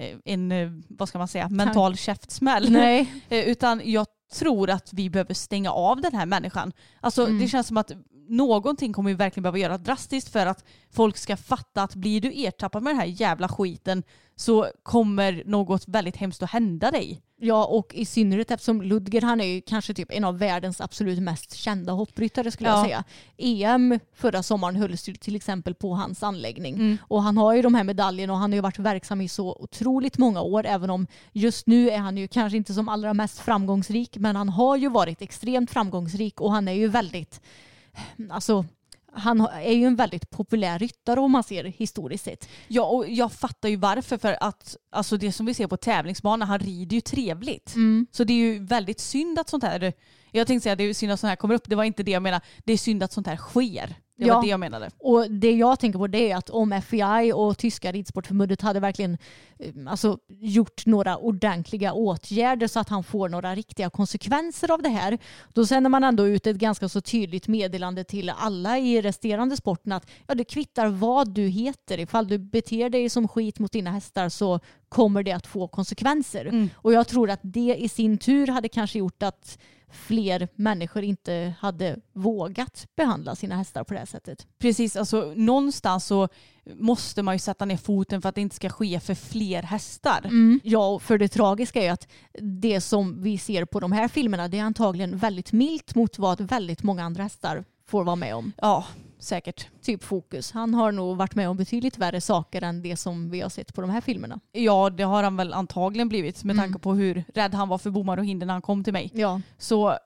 S4: eh, en, eh, vad ska man säga, mental käftsmäll.
S3: Nej.
S4: Eh, Utan jag tror att vi behöver stänga av den här människan. Alltså
S3: Mm.
S4: det känns som att någonting kommer vi verkligen behöva göra drastiskt för att folk ska fatta att blir du ertappad med den här jävla skiten så kommer något väldigt hemskt att hända dig.
S3: Ja, och i synnerhet eftersom Ludger han är ju kanske typ en av världens absolut mest kända hoppryttare skulle jag
S4: Ja.
S3: säga. EM förra sommaren hölls ju till exempel på hans anläggning.
S4: Mm.
S3: Och han har ju de här medaljerna och han har ju varit verksam i så otroligt många år även om just nu är han ju kanske inte som allra mest framgångsrik men han har ju varit extremt framgångsrik och han är ju väldigt, alltså han är ju en väldigt populär ryttare om man ser historiskt sett.
S4: Ja och jag fattar ju varför för att alltså det som vi ser på tävlingsbanan, han rider ju trevligt.
S3: Mm.
S4: Så det är ju väldigt synd att sånt här, jag tänkte säga att det är synd att sånt här kommer upp, det var inte det jag menade. Det är synd att sånt här sker. Det
S3: Ja.
S4: var det jag menade.
S3: Och det jag tänker på det är att om FEI och tyska ridsportförbundet hade verkligen eh, alltså, gjort några ordentliga åtgärder så att han får några riktiga konsekvenser av det här. Då sänder man ändå ut ett ganska så tydligt meddelande till alla i resterande sporten att ja, det kvittar vad du heter. Ifall du beter dig som skit mot dina hästar så kommer det att få konsekvenser. Och jag tror att det i sin tur hade kanske gjort att fler människor inte hade vågat behandla sina hästar på det här sättet.
S4: Precis, alltså någonstans så måste man ju sätta ner foten för att det inte ska ske för fler hästar.
S3: Mm. Ja, för det tragiska är att det som vi ser på de här filmerna det är antagligen väldigt milt mot vad väldigt många andra hästar får vara med om.
S4: Ja, säkert.
S3: Typ Fokus. Han har nog varit med om betydligt värre saker än det som vi har sett på de här filmerna.
S4: Ja, det har han väl antagligen blivit med
S3: Mm.
S4: tanke på hur rädd han var för bommar och hinder när han kom till mig.
S3: Ja,
S4: Så ah,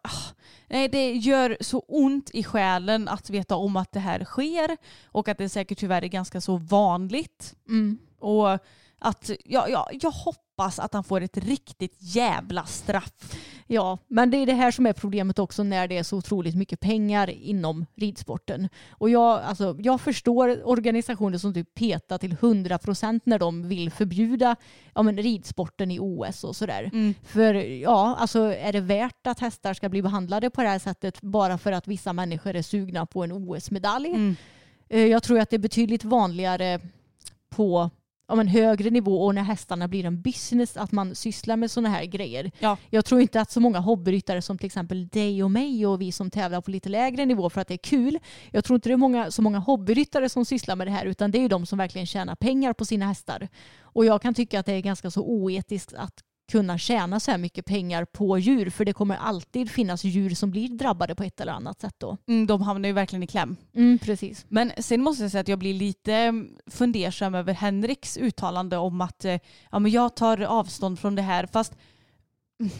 S4: nej, det gör så ont i själen att veta om att det här sker och att det säkert tyvärr är ganska så vanligt.
S3: mm.
S4: Och att ja, ja, jag hoppas att han får ett riktigt jävla straff.
S3: ja, men det är det här som är problemet också när det är så otroligt mycket pengar inom ridsporten. Och jag, alltså, jag förstår organisationer som typ petar till 100% när de vill förbjuda ja, men, ridsporten i OS och sådär. För ja, alltså är det värt att hästar ska bli behandlade på det här sättet bara för att vissa människor är sugna på en OS-medalj? Eh, Jag tror att det är betydligt vanligare på om en högre nivå och när hästarna blir en business att man sysslar med sådana här grejer.
S4: Ja.
S3: Jag tror inte att så många hobbyryttare som till exempel dig och mig och vi som tävlar på lite lägre nivå för att det är kul. Jag tror inte det är många, så många hobbyryttare som sysslar med det här utan det är ju de som verkligen tjänar pengar på sina hästar. Och jag kan tycka att det är ganska så oetiskt att kunna tjäna så här mycket pengar på djur för det kommer alltid finnas djur som blir drabbade på ett eller annat sätt då.
S4: Mm, de hamnar ju verkligen i kläm.
S3: Mm, precis.
S4: Men sen måste jag säga att jag blir lite mm, fundersam över Henriks uttalande om att eh, ja, men jag tar avstånd från det här. Fast mm,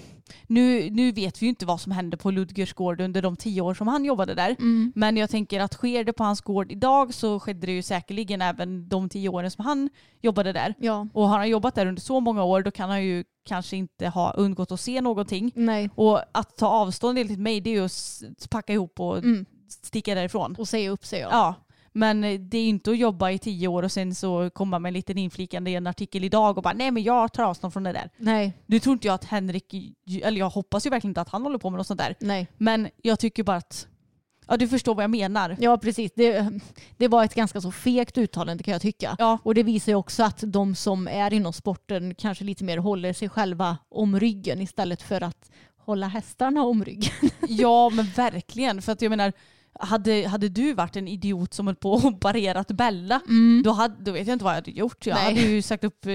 S4: nu, nu vet vi ju inte vad som hände på Ludgers gård under de tio år som han jobbade där.
S3: Mm.
S4: Men jag tänker att sker det på hans gård idag så skedde det ju säkerligen även de tio åren som han jobbade där.
S3: Ja,
S4: Och har han jobbat där under så många år då kan han ju kanske inte ha undgått att se någonting.
S3: nej.
S4: Och att ta avstånd enligt mig det är ju att packa ihop och
S3: Mm.
S4: sticka därifrån.
S3: Och säga upp sig ja.
S4: Ja, men eh, det är inte att jobba i tio år och sen så komma med en liten inflikande i en artikel idag och bara nej men jag tar avstånd från det där.
S3: Nej,
S4: Nu tror inte jag att Henrik, eller jag hoppas ju verkligen inte att han håller på med något sånt där.
S3: nej.
S4: Men jag tycker bara att Ja du förstår vad jag menar.
S3: Ja precis, det, det var ett ganska så fegt uttalande kan jag tycka.
S4: Ja.
S3: Och det visar ju också att de som är inom sporten kanske lite mer håller sig själva om ryggen istället för att hålla hästarna om ryggen.
S4: Ja men verkligen. För att jag menar, hade, hade du varit en idiot som höll på och barerat Bella, då, hade, då vet jag inte vad jag hade gjort. Jag
S3: Mm. Nej.
S4: hade ju sagt upp eh,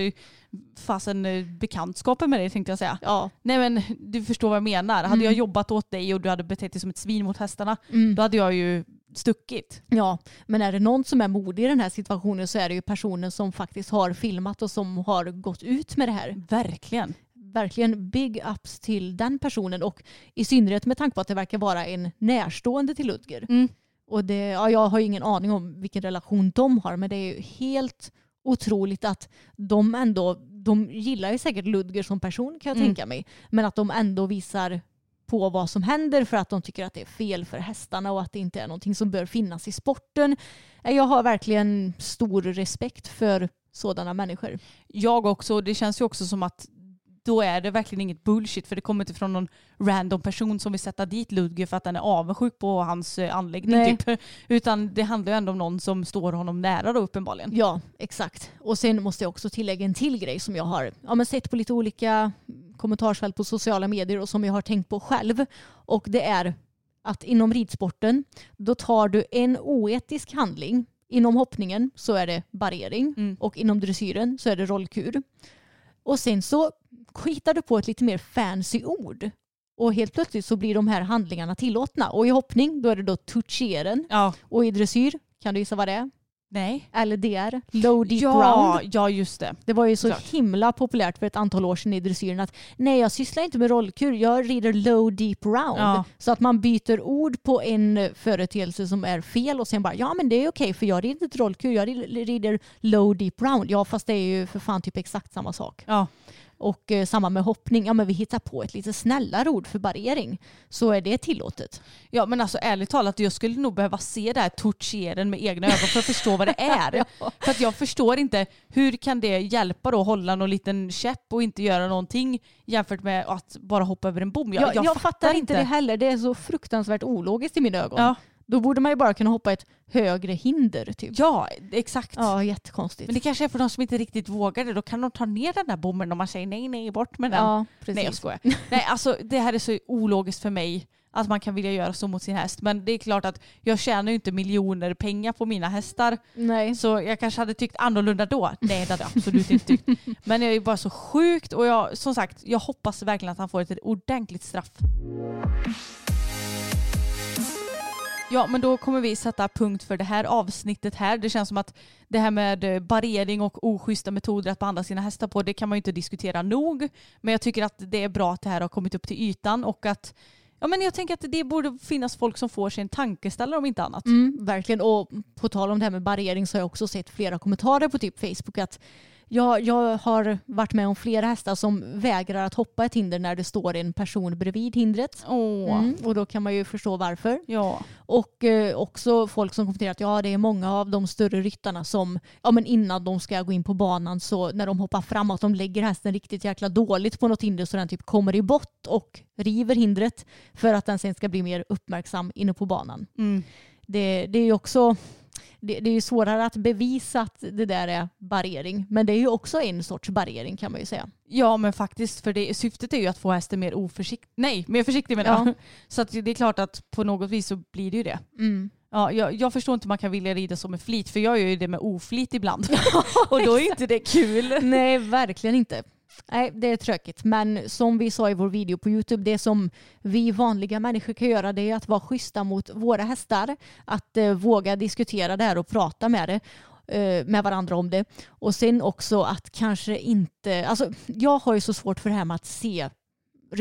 S4: fasen eh, bekantskapen med dig tänkte jag säga.
S3: Ja.
S4: Nej men du förstår vad jag menar. Hade jag jobbat åt dig och du hade betett dig som ett svin mot hästarna, då hade jag ju stuckit.
S3: Ja, men är det någon som är modig i den här situationen så är det ju personen som faktiskt har filmat och som har gått ut med det här.
S4: Verkligen.
S3: Verkligen big ups till den personen och i synnerhet med tanke på att det verkar vara en närstående till Ludger.
S4: Mm.
S3: Och det, ja, jag har ingen aning om vilken relation de har men det är ju helt otroligt att de ändå, de gillar ju säkert Ludger som person kan jag
S4: Mm.
S3: tänka mig, men att de ändå visar på vad som händer för att de tycker att det är fel för hästarna och att det inte är någonting som bör finnas i sporten. Eh, Jag har verkligen stor respekt för sådana människor.
S4: Jag också. Det känns ju också som att då är det verkligen inget bullshit för det kommer inte från någon random person som vill sätta dit Ludger för att den är avundsjuk på hans eh, anläggning. Typ. Utan det handlar ju ändå om någon som står honom nära då uppenbarligen.
S3: Ja, exakt. Och sen måste jag också tillägga en till grej som jag har ja, men sett på lite olika kommentarsfält på sociala medier och som jag har tänkt på själv. Och det är att inom ridsporten då tar du en oetisk handling. Inom hoppningen så är det barrering
S4: Mm.
S3: och inom dressyren så är det rollkur. Och sen så hittar du på ett lite mer fancy ord. Och helt plötsligt så blir de här handlingarna tillåtna. Och i hoppning då är det då toucheren.
S4: Ja.
S3: Och i dressyr, kan du gissa vad det är?
S4: Nej.
S3: LDR, low deep
S4: Ja,
S3: round.
S4: ja, just det.
S3: Det var ju så
S4: Klart.
S3: himla populärt för ett antal år sedan i dressyren att nej jag sysslar inte med rollkur, jag rider low deep round.
S4: Ja.
S3: Så att man byter ord på en företeelse som är fel och sen bara ja men det är okej för jag rider inte rollkur, jag rider- rider low deep round. Ja fast det är ju för fan typ exakt samma sak.
S4: Ja.
S3: Och eh, samma med hoppning, ja men vi hittar på ett lite snällare ord för barrering så är det tillåtet.
S4: ja, men alltså ärligt talat, jag skulle nog behöva se det här tortyren med egna ögon för att förstå vad det är. För att jag förstår inte, hur kan det hjälpa då att hålla någon liten käpp och inte göra någonting jämfört med att bara hoppa över en bom?
S3: Jag, jag, fattar inte det heller, det är så fruktansvärt ologiskt i mina ögon.
S4: Ja.
S3: Då borde man ju bara kunna hoppa ett högre hinder typ.
S4: Ja, exakt.
S3: Ja, jättekonstigt.
S4: Men det kanske är för de som inte riktigt vågar det. Då kan de ta ner den där bommen om man säger nej, nej, bort med den.
S3: ja, precis.
S4: nej, jag skojar. nej, alltså det här är så ologiskt för mig att man kan vilja göra så mot sin häst. Men det är klart att jag tjänar ju inte miljoner pengar på mina hästar.
S3: Nej.
S4: Så jag kanske hade tyckt annorlunda då. Nej, det hade jag absolut inte tyckt. Men jag är bara så sjukt och jag, som sagt, jag hoppas verkligen att han får ett ordentligt straff. Ja, men då kommer vi sätta punkt för det här avsnittet här. Det känns som att det här med barering barrering och oschyssta metoder att behandla sina hästar på, det kan man ju inte diskutera nog. Men jag tycker att det är bra att det här har kommit upp till ytan och att Ja, men jag tänker att det borde finnas folk som får sig en tankeställare om inte annat.
S3: Mm, verkligen. Och på tal om det här med barrering så har jag också sett flera kommentarer på typ Facebook att jag, jag har varit med om flera hästar som vägrar att hoppa ett hinder när det står en person bredvid hindret.
S4: Åh.
S3: Mm, och då kan man ju förstå varför.
S4: Ja.
S3: Och eh, också folk som kommenterar att ja, det är många av de större ryttarna som ja, men innan de ska gå in på banan så när de hoppar framåt de lägger hästen riktigt jäkla dåligt på något hinder så den typ kommer i bott och river hindret för att den sen ska bli mer uppmärksam inne på banan.
S4: Mm.
S3: Det, det är ju också det, det är ju svårare att bevisa att det där är barrering men det är ju också en sorts barrering kan man ju säga.
S4: Ja men faktiskt för det, syftet är ju att få hästen mer oförsiktig. Nej, mer försiktig menar jag.
S3: Ja.
S4: Så det är klart att på något vis så blir det ju det.
S3: Mm.
S4: Ja, jag, jag förstår inte hur man kan vilja rida som med flit för jag gör ju det med oflit ibland. och då är inte det kul.
S3: Nej, verkligen inte. Nej, det är tråkigt. Men som vi sa i vår video på Youtube, det som vi vanliga människor kan göra det är att vara schyssta mot våra hästar. Att eh, våga diskutera det här och prata med det eh, med varandra om det. Och sen också att kanske inte... Alltså, jag har ju så svårt för det här med att se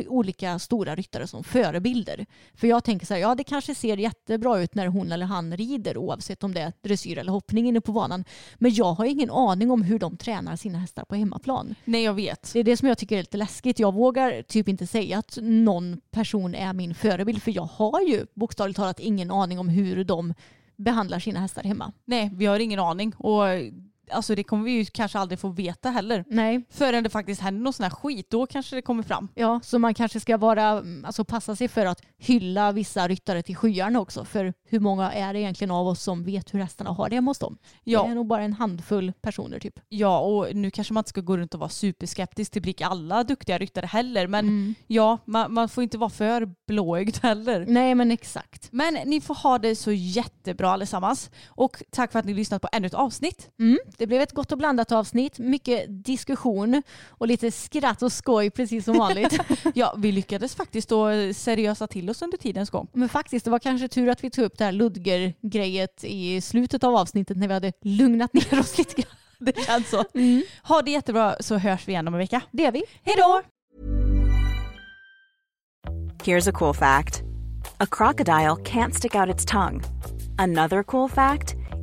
S3: olika stora ryttare som förebilder. För jag tänker så här, ja det kanske ser jättebra ut när hon eller han rider oavsett om det är dressyr eller hoppning inne på banan. Men jag har ingen aning om hur de tränar sina hästar på hemmaplan.
S4: Nej jag vet.
S3: Det är det som jag tycker är lite läskigt. Jag vågar typ inte säga att någon person är min förebild för jag har ju bokstavligt talat ingen aning om hur de behandlar sina hästar hemma.
S4: Nej vi har ingen aning. Och alltså det kommer vi ju kanske aldrig få veta heller.
S3: Nej.
S4: Förrän det faktiskt händer någon sån här skit, då kanske det kommer fram.
S3: Ja, så man kanske ska vara, alltså passa sig för att hylla vissa ryttare till skyarna också. För hur många är det egentligen av oss som vet hur hästarna har det hemma hos dem?
S4: Ja.
S3: Det är nog bara en handfull personer typ.
S4: Ja, och nu kanske man inte ska gå runt och vara superskeptisk till prick alla duktiga ryttare heller. Men
S3: Mm.
S4: ja, man, man får inte vara för blåögd heller.
S3: Nej men exakt.
S4: Men ni får ha det så jättebra allesammans. Och tack för att ni lyssnat på ännu ett avsnitt.
S3: Mm. Det blev ett gott och blandat avsnitt, mycket diskussion och lite skratt och skoj precis som vanligt.
S4: Ja, vi lyckades faktiskt då seriösa till oss under tidens gång.
S3: Men faktiskt, det var kanske tur att vi tog upp det här Ludger-grejet i slutet av avsnittet när vi hade lugnat ner oss lite grann.
S4: Det känns så. Ha det jättebra så hörs vi igen om en vecka.
S3: Det är vi.
S4: Hej då!
S6: Here's a cool fact a crocodile can't stick out its tongue. Another cool fact